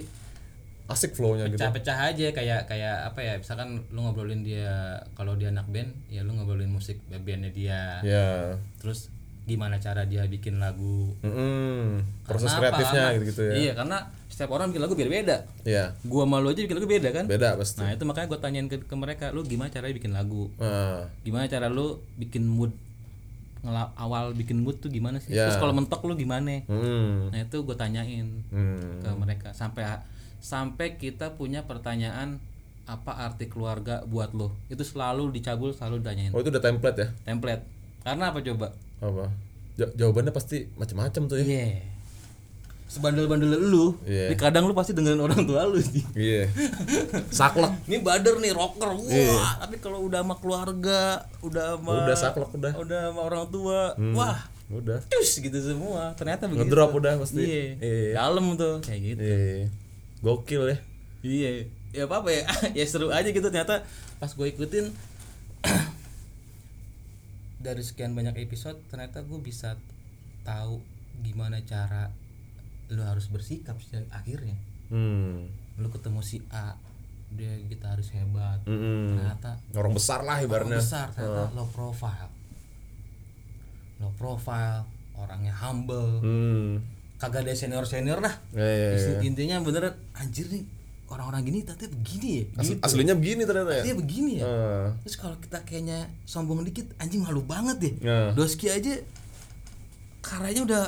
asik flow-nya gitu. Pecah-pecah aja kayak kayak apa ya misalkan lu ngobrolin dia kalau dia anak band ya lu ngobrolin musik bandnya dia. Ya terus gimana cara dia bikin lagu? Mm-mm. proses Karena apa? kreatifnya gitu gitu ya. iya karena setiap orang bikin lagu biar beda iya. Gua malu aja bikin lagu beda kan? Beda pasti. Nah itu makanya gue tanyain ke, ke mereka lu gimana caranya bikin lagu? Nah, gimana cara lu bikin mood? Ngela- awal bikin mood tuh gimana sih? Ya. terus kalau mentok lu gimana? Mm, nah itu gue tanyain mm. ke mereka. Sampai sampai kita punya pertanyaan apa arti keluarga buat lo? Itu selalu dicabul selalu ditanyain. Oh itu udah template ya? Template. Karena apa coba? Apa? Ja- jawabannya pasti macam-macam tuh ya. Iya. Sebandel-bandel lu Iya. ini kadang lu pasti dengerin orang tua lu sih. Iya. Saklek. Ini bader nih rocker. Wah tapi kalau udah sama keluarga udah sama udah saklek udah. udah sama orang tua wah udah. cus gitu semua. Ternyata begitu. Ngedrop udah pasti. Iya. Iya. Dalam tuh kayak gitu. Iya gokil ya. Iya ya apa apa ya. Ya seru aja gitu ternyata pas gue ikutin. Dari sekian banyak episode ternyata gue bisa tahu gimana cara lu harus bersikap sih akhirnya. Hmm. Lu ketemu si A dia gitaris hebat. Mm-mm. ternyata orang besar lah orang ibaratnya. besar ternyata low profile. Low profile orangnya humble. Hmm kagak ada senior senior lah ya, ya, ya. Isi- intinya beneran anjir nih orang-orang gini ternyata begini ya Asli- gitu. aslinya begini ternyata ya begini ya Ah. terus kalau kita kayaknya sombong dikit anjing malu banget deh Ya. Doski aja karyanya udah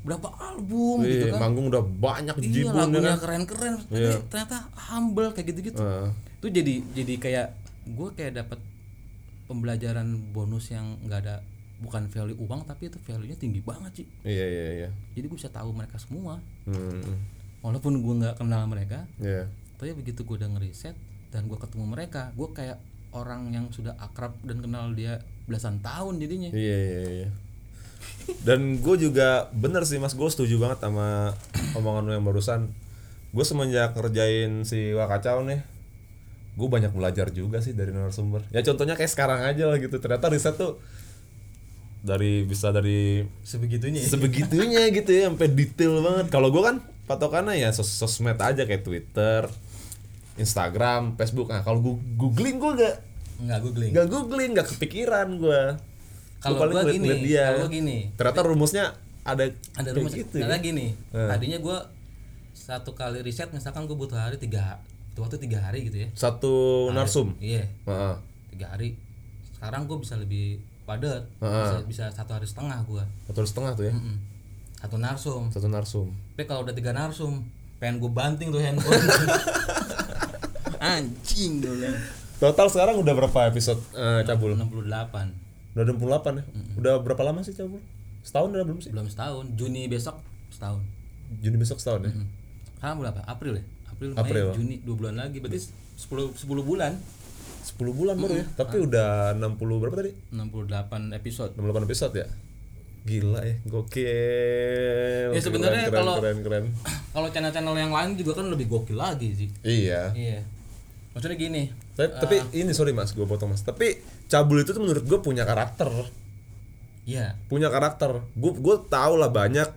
berapa album gitu Iya, kan manggung udah banyak iya jibun ya lagunya kan keren-keren tapi Iya. ternyata humble kayak gitu-gitu Ah. itu jadi jadi kayak gue kayak dapat pembelajaran bonus yang nggak ada bukan value uang tapi itu value nya tinggi banget sih iya iya iya. Jadi gue bisa tahu mereka semua. Hmm. Walaupun gue nggak kenal mereka iya. tapi begitu gue udah ngeriset dan gue ketemu mereka gue kayak orang yang sudah akrab dan kenal dia belasan tahun jadinya. Iya iya iya. Dan gue juga bener sih mas. Gue setuju banget sama omongan lo yang barusan. Gue semenjak ngerjain si Wakacau nih gue banyak belajar juga sih dari narasumber. Ya contohnya kayak sekarang aja lah gitu. Ternyata riset tuh dari bisa dari sebegitunya. sebegitunya gitu ya sampai detail banget. Kalau gue kan patokannya ya sos sosmed aja kayak Twitter Instagram Facebook. Nah kalau gue googling gue gak nggak googling. gak googling gak kepikiran gue kalau gue gini kalau gini. Ternyata rumusnya ada ada rumus gitu ya. gini Eh. tadinya gue satu kali riset misalkan gue butuh hari tiga waktu tiga hari gitu ya. Satu narsum? Iya. Heeh. tiga hari. Sekarang gue bisa lebih padat bisa, bisa satu hari setengah gue satu setengah tuh ya? Satu narsum. Satu narsum. Tapi kalau udah tiga narsum pengen gue banting tuh handphone. Anjing gue bilang total sekarang udah berapa episode eh, cabul? 68 udah 68 ya? Udah berapa lama sih cabul? Setahun udah belum sih? Belum setahun. Juni besok setahun. Juni besok setahun ya? Sekarang bulan apa April ya? April, Mei April. Juni dua bulan lagi. Berarti 10 10 bulan 10 bulan baru ya? Tapi udah 60 berapa tadi? 68 episode. 68 episode ya? Gila ya gokil. Ya, sebenarnya kalau- keren keren. kalau channel-channel yang lain juga kan lebih gokil lagi sih. Iya. Iya. Maksudnya gini tapi, tapi ini sorry mas gue potong mas. Tapi cabul itu tuh menurut gue punya karakter. Iya. Punya karakter. Gue gue tau lah banyak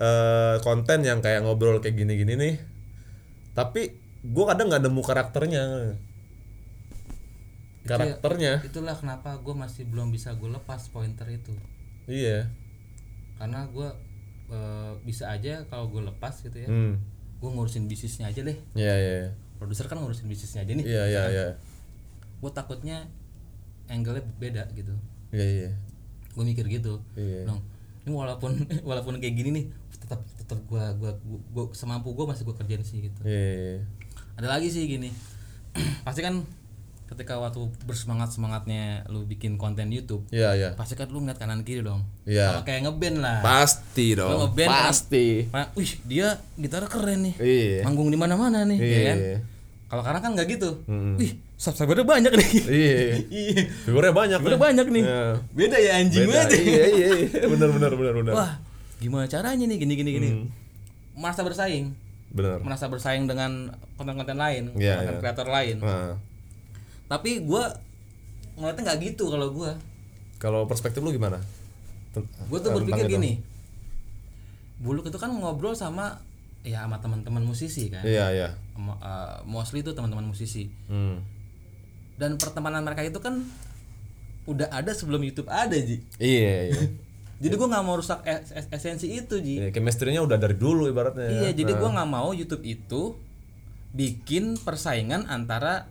eh, konten yang kayak ngobrol kayak gini-gini nih. Tapi gue kadang nggak nemu karakternya karakternya. itulah kenapa gue masih belum bisa gue lepas pointer itu. Iya. Karena gue eh, bisa aja kalau gue lepas gitu ya hmm. gue ngurusin bisnisnya aja deh. Iya iya produser kan ngurusin bisnisnya aja nih iya iya iya. Gue takutnya angle-nya beda gitu. Iya iya. Gue mikir gitu. Iya. Dong, ini walaupun walaupun kayak gini nih tetap tetap gue gua, gua, gua semampu gue masih gue kerjain sih gitu. Iya iya. Ada lagi sih gini. Pasti kan ketika waktu bersemangat semangatnya lu bikin konten YouTube Iya, iya. pasti kan lu ngeliat kanan kiri dong sama kayak ngeband lah Pasti lu dong. ngeband kan, Pasti. Nah, wih dia gitar keren nih Iya. manggung di mana mana nih ya Iya. kan kalau sekarang kan nggak gitu wih subscribernya banyak nih Iya. iya Figurnya banyak. udah nih. banyak nih Iya. beda ya anjing Beda. ya. Iya, iya, iya. Benar, benar, benar, benar. wah gimana caranya nih gini gini gini Hmm. merasa bersaing Benar. merasa bersaing dengan konten-konten lain Iya, konten iya. kreator lain Nah, tapi gua ngeliatnya nggak gitu kalau gua kalau perspektif lu gimana? Gue tuh tentang berpikir itu. gini buluk itu kan ngobrol sama ya sama teman-teman musisi kan Iya, iya. Uh, mostly itu teman-teman musisi Hmm. dan pertemanan mereka itu kan udah ada sebelum YouTube ada ji Iya, iya. jadi gua nggak mau rusak es- es- esensi itu ji Iya, chemistry-nya udah dari dulu ibaratnya. iya jadi Nah. gua nggak mau YouTube itu bikin persaingan antara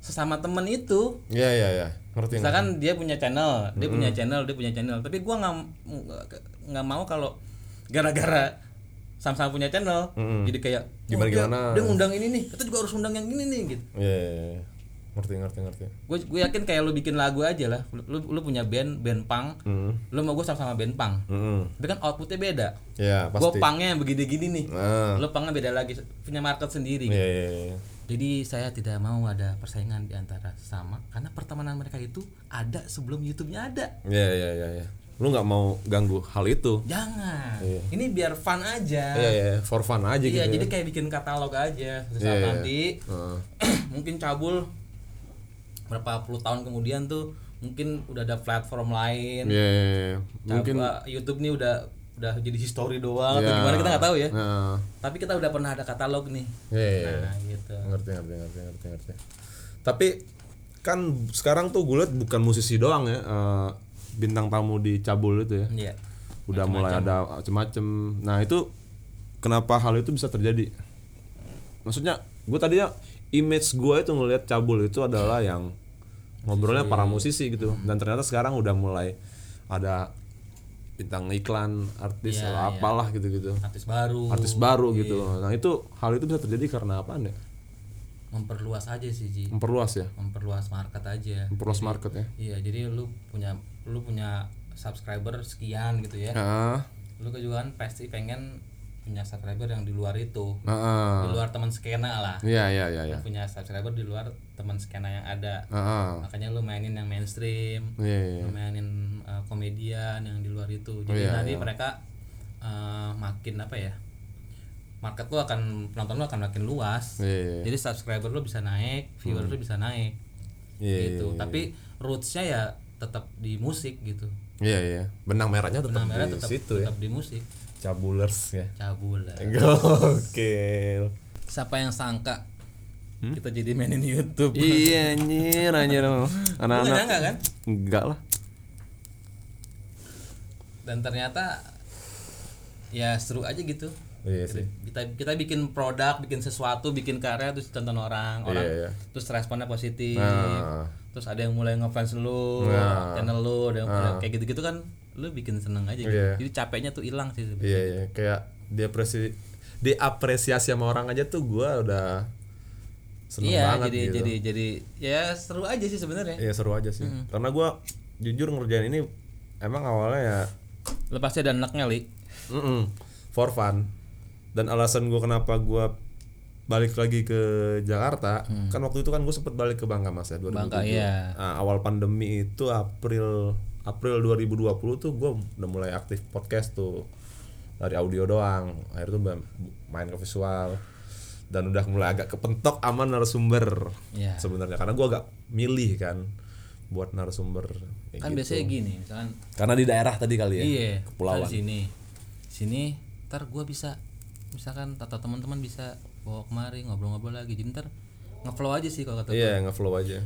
sesama temen itu Iya, iya, iya. Ngerti misalkan dia punya channel dia punya channel dia punya channel tapi gua nggak nggak mau kalau gara-gara sama-sama punya channel jadi kayak oh, Gimana- dia, gimana? dia ngundang ini nih kita juga harus undang yang ini nih gitu Iya, iya, iya. Ngerti, ngerti, ngerti. gue gue yakin kayak lu bikin lagu aja lah lu lu, punya band band punk Hmm. lu mau gue sama-sama band punk Hmm. tapi kan outputnya beda Iya, gue pasti. punknya yang begini-gini nih Nah. lu punknya beda lagi punya market sendiri Iya, iya, iya. Jadi saya tidak mau ada persaingan di antara sama karena pertemanan mereka itu ada sebelum YouTube-nya ada Iya, iya, iya, iya. Lu nggak mau ganggu hal itu. Jangan. Ini biar fun aja. Iya, iya, for fun aja Iya, gitu. jadi ya. kayak bikin katalog aja. Iya, saat iya. nanti Heeh. mungkin cabul berapa puluh tahun kemudian tuh mungkin udah ada platform lain. Iya, iya, iya. Mungkin Mungkin YouTube nih udah udah jadi history doang atau Iya. gimana kita nggak tahu ya. Nah, Tapi kita udah pernah ada katalog nih. iya, iya. Nah, gitu. ngerti ngerti ngerti ngerti ngerti tapi kan sekarang tuh gue liat bukan musisi doang ya eh, bintang tamu di cabul itu ya Iya. udah mulai ada macem-macem nah itu kenapa hal itu bisa terjadi maksudnya gue tadinya image gue itu ngelihat cabul itu adalah yang ngobrolnya para musisi gitu dan ternyata sekarang udah mulai ada bintang iklan artis Iya, atau apalah gitu-gitu Artis baru. artis baru gitu nah itu hal itu bisa terjadi karena apa ya Memperluas aja sih, Ji. memperluas ya Memperluas market aja. memperluas market ya Iya, jadi lu punya lu punya subscriber sekian gitu ya. ah Lu juga kan pasti pengen punya subscriber yang di luar itu. ah Di luar teman skena lah. iya iya iya iya punya subscriber di luar teman skena yang ada. ah Makanya lu mainin yang mainstream, iya iya lu mainin uh, komedian yang di luar itu. Jadi Iya, nanti mereka uh, makin apa ya? Market lu akan penonton lu akan makin luas. iya Jadi subscriber lu bisa naik, viewer lu bisa naik. iya gitu. Tapi rootsnya ya tetap di musik gitu. iya iya benang merahnya tetap Benang merah di tetap situ ya tetap di musik. Cabulers ya Cabul lah. gokil Siapa yang sangka kita jadi mainin YouTube? iya anjir anjir anak-anak nyangka kan? enggak lah Dan ternyata ya seru aja gitu. iya sih Kita kita bikin produk, bikin sesuatu, bikin karya terus tonton orang, orang Iya, iya. terus responnya positif. Nah. Terus ada yang mulai ngefans lu, Nah. channel lu, ada yang mulai kayak gitu-gitu kan lu bikin seneng aja gitu. Iya. Jadi capeknya tuh hilang sih sebenarnya. iya iya kayak diapresi diapresiasi sama orang aja tuh gua udah seneng Iya, banget jadi gitu jadi jadi ya seru aja sih sebenarnya. iya seru aja sih karena gua jujur ngerjain ini emang awalnya ya Lepas ada anaknya, Li. Mm-mm, for fun dan alasan gue kenapa gue balik lagi ke Jakarta kan waktu itu kan gue sempet balik ke Bangka mas ya 2007 Hmm. Bangka, iya. Nah, awal pandemi itu April April 2020 tuh gue udah mulai aktif podcast tuh dari audio doang akhirnya tuh main ke visual dan udah mulai agak kepentok aman narasumber Iya. sebenarnya karena gue agak milih kan buat narasumber kayak Kan gitu. biasanya gini, misalkan karena di daerah tadi kali ya iya, kepulauan sini. Sini ntar gua bisa misalkan atau teman-teman bisa bawa kemari ngobrol-ngobrol lagi. Jadi ntar ngeflow aja sih kalau kata iya ngeflow aja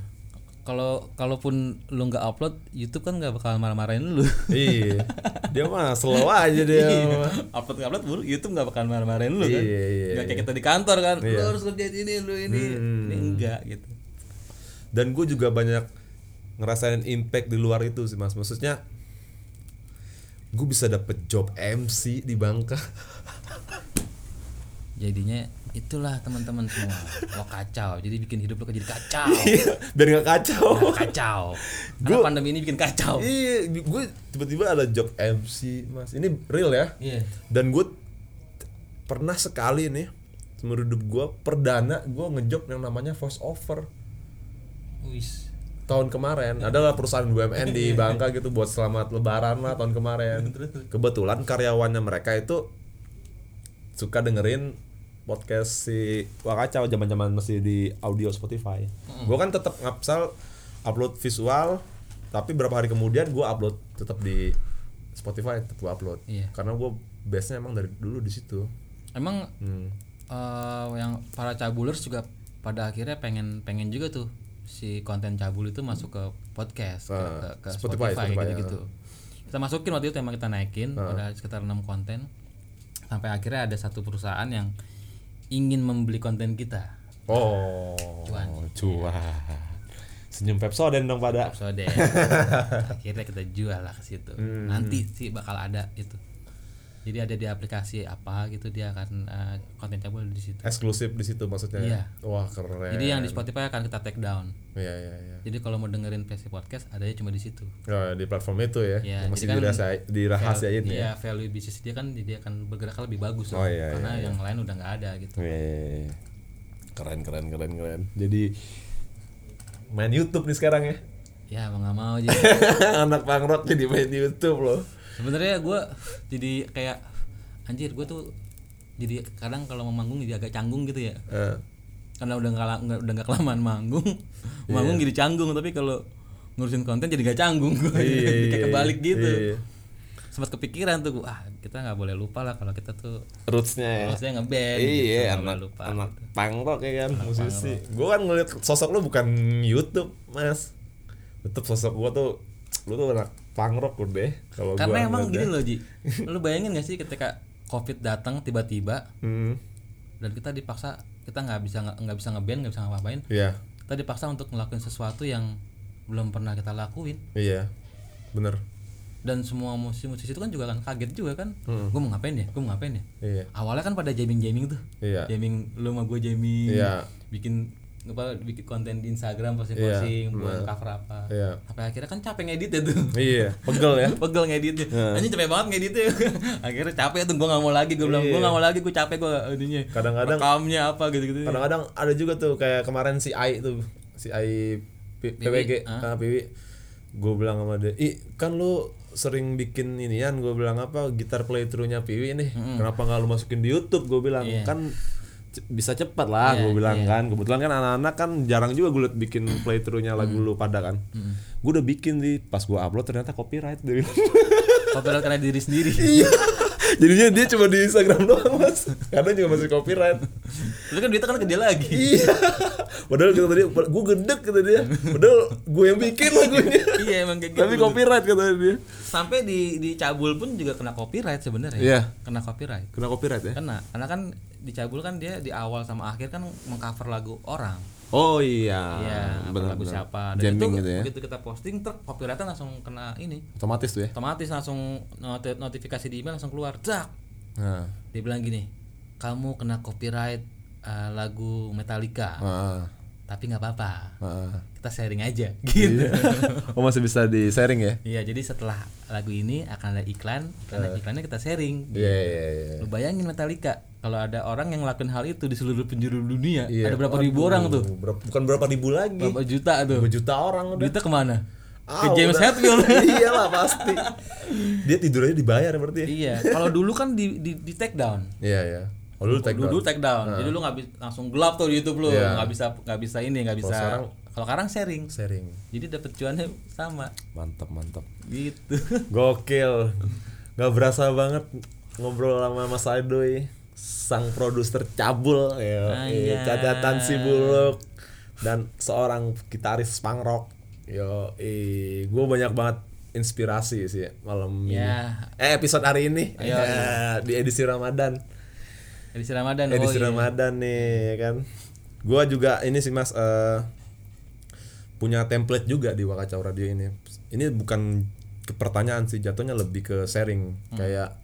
kalau kalaupun lu nggak upload YouTube kan nggak bakal marah-marahin lu. Iya. Dia mah slow aja dia. Mah. upload nggak upload YouTube nggak bakal marah-marahin lu kan? Iya, iya, nggak kayak kita di kantor kan? Lu Iya. harus kerjain ini lu ini. Hmm. ini enggak gitu. Dan gue juga banyak ngerasain impact di luar itu sih mas. Maksudnya gue bisa dapet job MC di Bangka. Jadinya itulah teman-teman semua. Lo kacau. Jadi bikin hidup lo jadi kacau. Iya, biar nggak kacau. Nah, kacau. Karena Gua- pandemi ini bikin kacau. Iya gue tiba-tiba ada job MC mas. Ini real ya. Iya. Dan gue pernah sekali nih hidup gue perdana gue ngejob yang namanya voice over. Wis. Tahun kemarin adalah perusahaan BUMN di Bangka gitu buat selamat lebaran lah tahun kemarin. Kebetulan karyawannya mereka itu suka dengerin podcast si Wakacau zaman-zaman masih di audio Spotify. Gue kan tetap ngapsal upload visual tapi berapa hari kemudian gue upload tetap di Spotify tetap gue upload. Iya. karena gue base nya emang dari dulu di situ. Emang hmm. eh, yang para cabulers juga pada akhirnya pengen pengen juga tuh si konten cabul itu masuk ke podcast ke, Ah, ke, ke Spotify, Spotify, Spotify, gitu gitu kita masukin waktu itu emang kita naikin ada sekitar enam konten. Sampai akhirnya ada satu perusahaan yang ingin membeli konten kita. Oh Cuan. cuan. Senyum Pepsodent dong pada episode akhirnya kita jual lah ke situ. Nanti sih bakal ada itu jadi ada di aplikasi apa gitu dia akan konten cabul di situ eksklusif di situ maksudnya Iya. wah keren jadi yang di Spotify akan kita take down Iya iya iya. jadi kalau mau dengerin PC podcast adanya cuma di situ Oh, di platform itu ya. Iya, masih jadi kan dirahasiain, dirahasiain ya. Iya, value bisnis dia kan dia akan bergerak lebih bagus Oh, loh. iya, karena yang lain udah nggak ada gitu. Iya, iya, iya. Keren keren keren keren. Jadi main YouTube nih sekarang ya. Ya mau nggak mau jadi. Anak pangrok jadi main YouTube loh. Sebenarnya gue jadi kayak anjir gue tuh jadi kadang kalau mau manggung jadi agak canggung gitu ya. Eh, Karena udah nggak udah nggak kelamaan manggung, Iya. manggung jadi canggung tapi kalau ngurusin konten jadi gak canggung gue. Iya, Jadi kayak iya, kebalik gitu. iya. Sempat kepikiran tuh ah kita nggak boleh lupa lah kalau kita tuh Rootsnya ya. maksudnya ngeband gitu, Iya, nggak anak lupa. anak pangrok ya kan musisi. Gue kan ngeliat sosok lu bukan YouTube, Mas. Tetep sosok gua tuh lu tuh anak pangrok udah kalau Karena gua emang gini loh Ji Lu bayangin gak sih ketika covid datang tiba-tiba Hmm. Dan kita dipaksa Kita nggak bisa nggak bisa ngeband nggak bisa ngapain Iya. Kita dipaksa untuk ngelakuin sesuatu yang Belum pernah kita lakuin Iya. Bener. Dan semua musisi-musisi itu kan juga kan kaget juga kan Hmm. Gue mau ngapain ya Gue mau ngapain ya Iya. Awalnya kan pada jamming-jamming tuh Iya. Jamming Lu sama gue jamming Iya. Bikin apa bikin konten di Instagram posting-posting Iya, buat cover apa Iya. sampai akhirnya kan capek ngeditnya tuh Iya, pegel ya. pegel ngeditnya anjing capek banget ngeditnya akhirnya capek tuh gue gak mau lagi gue bilang gue gak mau lagi gue capek gue ininya Iya. Kadang-kadang- rekamnya apa gitu gitu Kadang-kadang ada juga tuh kayak kemarin si Ai tuh, si Ai P- PWG, ah. ah, Piwi. Gue bilang sama dia, "Ih, kan lu sering bikin inian gue bilang apa gitar playthrough-nya Piwi nih kenapa nggak lu masukin di YouTube gue bilang Iya. kan bisa cepat lah gue bilang kan. Kebetulan kan anak-anak kan jarang juga gue liat bikin playthrough-nya lagu lu pada kan. Gue udah bikin di pas gue upload ternyata copyright bilang. copyright karena diri sendiri. Iya jadinya dia cuma di Instagram doang mas. Kadang juga masih copyright. Tapi kan duitnya kan ke dia lagi. Iya. Padahal kata dia gue gedek kata dia. Padahal gue yang bikin lagunya. Iya emang kayak gitu. tapi copyright kata dia. Sampai di di cabul pun juga kena copyright sebenarnya. Iya. kena copyright. Kena copyright ya? Kena. Karena kan di cabul kan dia di awal sama akhir kan mengcover lagu orang oh iya Iya, benar lagu benar. siapa. Dan jamming itu gitu ya begitu kita posting, ter copyrightnya langsung kena ini. otomatis tuh ya Otomatis langsung noti- notifikasi di email langsung keluar. Dak. nah Dia bilang gini, kamu kena copyright eh, lagu Metallica, ah, tapi nggak apa-apa. ah. Kita sharing aja, gitu. oh masih bisa di sharing ya Iya, jadi setelah lagu ini akan ada iklan, iklan iklannya kita sharing. iya iya iya Lu bayangin Metallica, kalau ada orang yang ngelakuin hal itu di seluruh penjuru dunia, Iya. ada berapa ribu orang tuh? Berapa- bukan berapa ribu lagi Berapa juta tuh? Dua juta orang udah Duitnya ke mana? Ah, Ke James. Hetfield. iyalah pasti dia tidur aja dibayar berarti ya iya, kalau dulu kan di di, di take down. iya iya oh dulu take dulu down. take down. Jadi lu nggak bisa langsung gelap tuh di YouTube lu, Iya. nggak bisa nggak bisa ini, nggak bisa. sekarang- Kalau sekarang sharing. sharing Jadi dapat cuannya sama. mantap mantap Gitu. gokil nggak berasa banget ngobrol sama Mas Adoy sang produser cabul ya Anjay. catatan si buluk dan seorang gitaris punk rock yo eh gue banyak banget inspirasi sih malam ini Ya. eh episode hari ini Ayo, Ya, di edisi Ramadan Edisi Ramadan. edisi oh, iya. Ramadan nih ya kan gua juga ini sih mas eh, punya template juga di Wakacau Radio ini. Ini bukan ke pertanyaan sih jatuhnya lebih ke sharing. Hmm. kayak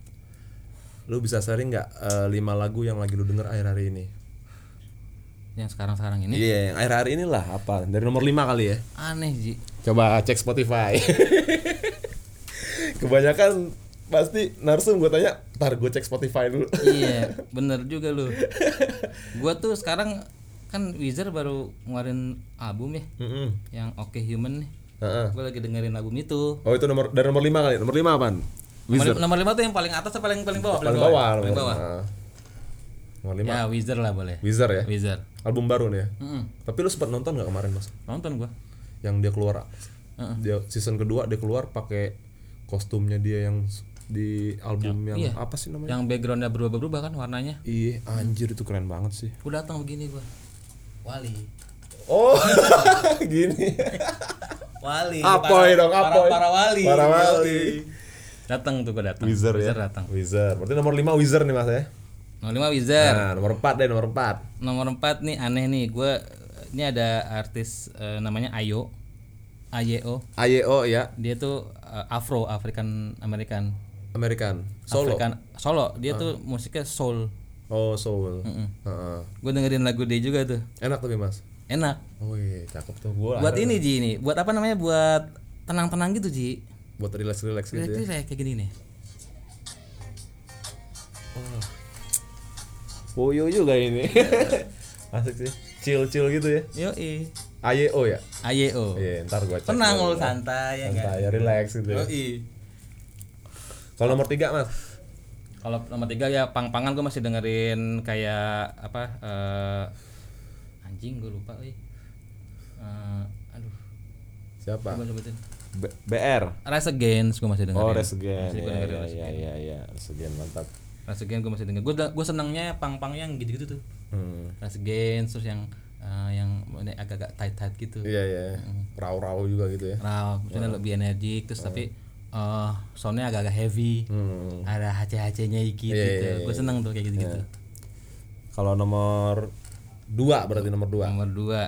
lu bisa sharing nggak eh, lima lagu yang lagi lu denger akhir hari ini? Yang sekarang-sekarang ini? Iya yang akhir hari inilah apa? Dari nomor lima kali ya. Aneh Ji. coba cek Spotify. Kebanyakan pasti narsum gue tanya ntar gue cek Spotify dulu. Iya, bener juga lu. Gua tuh sekarang kan Wizard baru ngeluarin album ya, Mm-mm. yang Oke Human nih. Heeh. Gue lagi dengerin album itu. oh itu nomor dari nomor lima kali nomor lima apaan Nomor, nomor lima tuh yang paling atas atau paling paling bawah? paling bawah Paling bawah. Heeh. nomor lima Ya Wizard lah boleh. Wizard ya Wizard. album baru nih ya Mm-mm. tapi lu sempat nonton nggak kemarin mas Nonton gua. yang dia keluar Heeh. dia season kedua dia keluar pakai kostumnya dia yang di album yang iya. apa sih namanya Yang backgroundnya berubah-berubah kan warnanya. iya anjir itu keren banget sih Gua datang begini gua. Wali. oh gini Wali. Apoy dong, apoy. Para, para wali. Para wali. Datang tuh gua datang. Wizard ya datang. Wizard berarti nomor 5 Wizard nih mas ya Nomor lima Wizard. nah nomor 4 deh nomor 4 Nomor empat nih aneh nih. Gua ini ada artis eh, namanya Ayo. Ayo. AYO ya Dia tuh eh, Afro African American. American solo African solo. Dia tuh musiknya soul. Oh soul Mm-mm. Heeh. Gue dengerin lagu dia juga tuh. enak tapi mas Enak. oh iya cakep tuh gua Buat ini Ji ini. Buat apa namanya? Buat tenang-tenang gitu Ji. buat relax relax gitu ya Berarti kayak gini nih. Woyo juga ini asik sih chill chill gitu ya Yo AYO ya Ayo. iya ntar gua cek Tenang lo santai ya kan. santai ya relax gitu ya. Yoi. kalau nomor 3 mas Kalau nomor tiga ya pang-pangan gue masih dengerin kayak apa eh anjing gue lupa. Eh, aduh, siapa gue sebutin. B- BR Rise Against gue masih dengerin. oh Res Again Masih ya ya Rise ya ya ya Res Again mantap Rise Against gue masih dengerin. Gue gue senangnya pang-pang yang gitu-gitu tuh. hmm. Rise Against terus yang eh, yang agak-agak tight-tight gitu. iya iya raw raw juga gitu ya Nah, maksudnya lebih energik terus tapi eh soundnya agak-agak heavy. hmm. Ada HC-HC-nya dikit Iya, gitu. iya, Gue seneng tuh kayak gitu-gitu. kalau nomor 2 berarti nomor 2 Nomor dua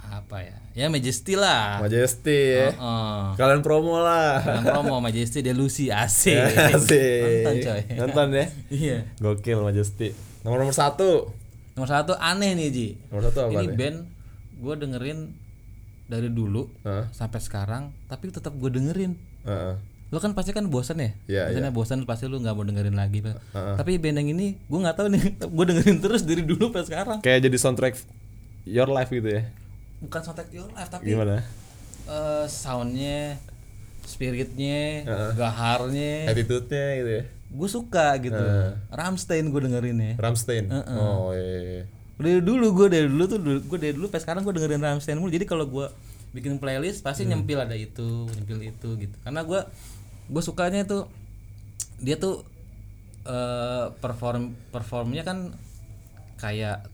apa ya? Ya Majesty lah. Majesty ya Oh. kalian promo lah Dalam promo Majesty Delusi AC. Asik. Nonton coy. Nonton ya. Iya. Gokil Majesty. Nomor nomor satu. Nomor satu aneh nih Ji. Nomor satu apa Ini nih? band gue dengerin dari dulu Hah? sampai sekarang, tapi tetap gue dengerin. Heeh. Lo kan pasti kan bosan ya? Iya, Maksudnya bosan pasti lu nggak mau dengerin lagi. Pak. Heeh. Tapi band yang ini gue nggak tahu nih, gue dengerin terus dari dulu sampai sekarang. Kayak jadi soundtrack your life gitu ya. Bukan soundtrack your life tapi Gimana? eh, soundnya, spiritnya, Heeh. gaharnya, Attitude-nya gitu ya. gue suka gitu. Ramstein gue dengerin ya. Ramstein. Oh iya. iya. dari dulu gue dari dulu tuh gue dari dulu sampai sekarang gue dengerin Rammstein mulu jadi kalau gue bikin playlist pasti nyempil ada itu nyempil itu gitu karena gue gue sukanya tuh dia tuh eh perform performnya kan kayak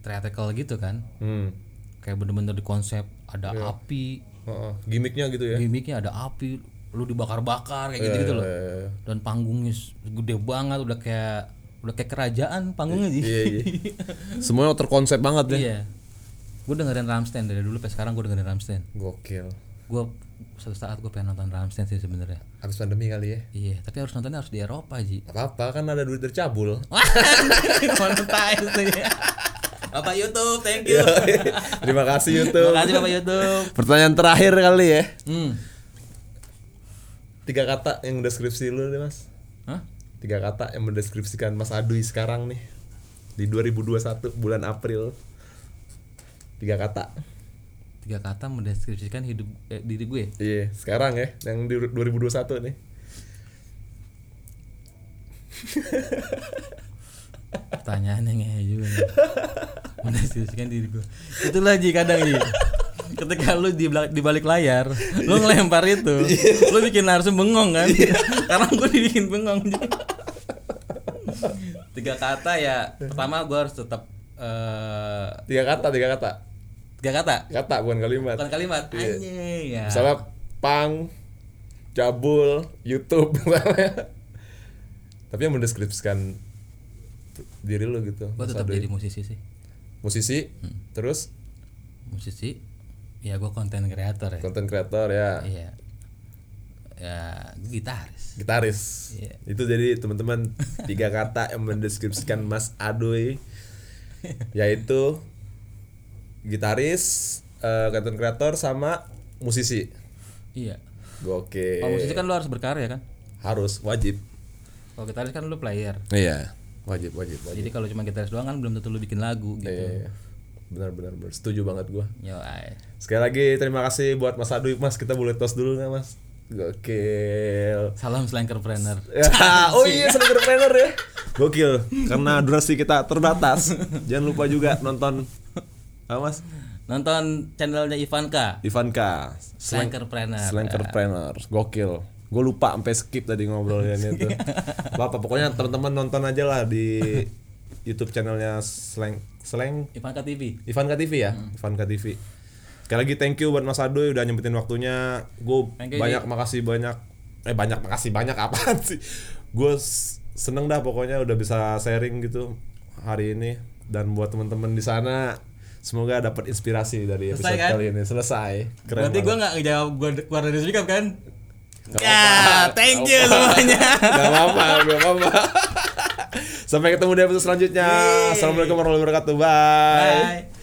theatrical gitu kan Hmm. kayak bener-bener di konsep ada api Heeh. Gimiknya gitu ya. gimmicknya ada api lu dibakar-bakar kayak gitu gitu loh Iya, iya, iya. dan panggungnya gede banget udah kayak udah kayak kerajaan panggungnya sih Iya, iya. Semuanya terkonsep banget ya. Iya. Gue dengerin Ramstein dari dulu sampai sekarang gue dengerin Ramstein. Gokil. Gue suatu saat gue pengen nonton Ramstein sih sebenarnya. Habis pandemi kali ya. Iya, tapi harus nontonnya harus di Eropa Ji. Gak apa-apa kan ada duit dari cabul. Monetize nih. Bapak YouTube, thank you. Terima kasih YouTube. Terima kasih Bapak YouTube. Pertanyaan terakhir kali ya. Hmm. Tiga kata yang deskripsi lu deh mas. Hah? Tiga kata yang mendeskripsikan Mas Adui sekarang nih di 2021 bulan April. Tiga kata. Tiga kata mendeskripsikan hidup eh, diri gue. Iya, sekarang ya yang di 2021 nih. Pertanyaan yang ngehe juga nih. Mendeskripsikan diri gue. Itulah Ji kadang Ji. Ketika lu di, di balik layar, lu ngelempar itu, lu bikin narsum bengong kan? Karena gue dibikin bengong. Tiga kata ya. Pertama gue harus tetap eh Tiga kata, tiga kata. tiga kata, Kata bukan kalimat. bukan kalimat. Iya. Anjing ya. Misalnya pang, cabul, YouTube misalnya. Tapi yang mendeskripsikan diri lu gitu. Gue tetap jadi musisi sih. musisi, terus Musisi. Ya gue konten kreator ya. konten kreator ya. Iya. ya gitaris gitaris. Iya. Itu jadi teman-teman tiga kata yang mendeskripsikan Mas Adoy yaitu gitaris, eh, content creator sama musisi. iya Gokil. kalau musisi kan lu harus berkarya kan Harus wajib. kalau gitaris kan lu player Iya, wajib wajib wajib. jadi kalau cuma gitaris doang kan belum tentu lu bikin lagu gitu Iya, benar benar benar. Setuju banget gua. yo ay. Sekali lagi terima kasih buat Mas Adoy. Mas, kita boleh tos dulu nggak Mas? Gokil. salam slankerpreneur Ya, oh iya entrepreneur ya. Gokil. Karena durasi kita terbatas. Jangan lupa juga nonton apa Mas? nonton channelnya Ivanka Ivanka. slankerpreneur Slankerpreneur. Gokil. Gue lupa sampai skip tadi ngobrolnya itu. Bapak pokoknya teman-teman nonton aja lah di YouTube channelnya Slang Slang Ivanka TV Ivanka TV ya, Ivanka TV. Sekali lagi thank you buat Mas Adoy udah nyempetin waktunya. Gue Thank you, banyak makasih banyak. Eh banyak makasih banyak apaan sih? Gue seneng dah pokoknya udah bisa sharing gitu hari ini dan buat teman-teman di sana semoga dapat inspirasi dari Selesai, episode kan? kali ini. Selesai. Keren berarti gue nggak ngejawab gue keluar dari speak kan Gak ya thank you semuanya Gak apa-apa, gak apa-apa. Sampai ketemu di episode selanjutnya. Assalamualaikum warahmatullahi wabarakatuh. Bye. bye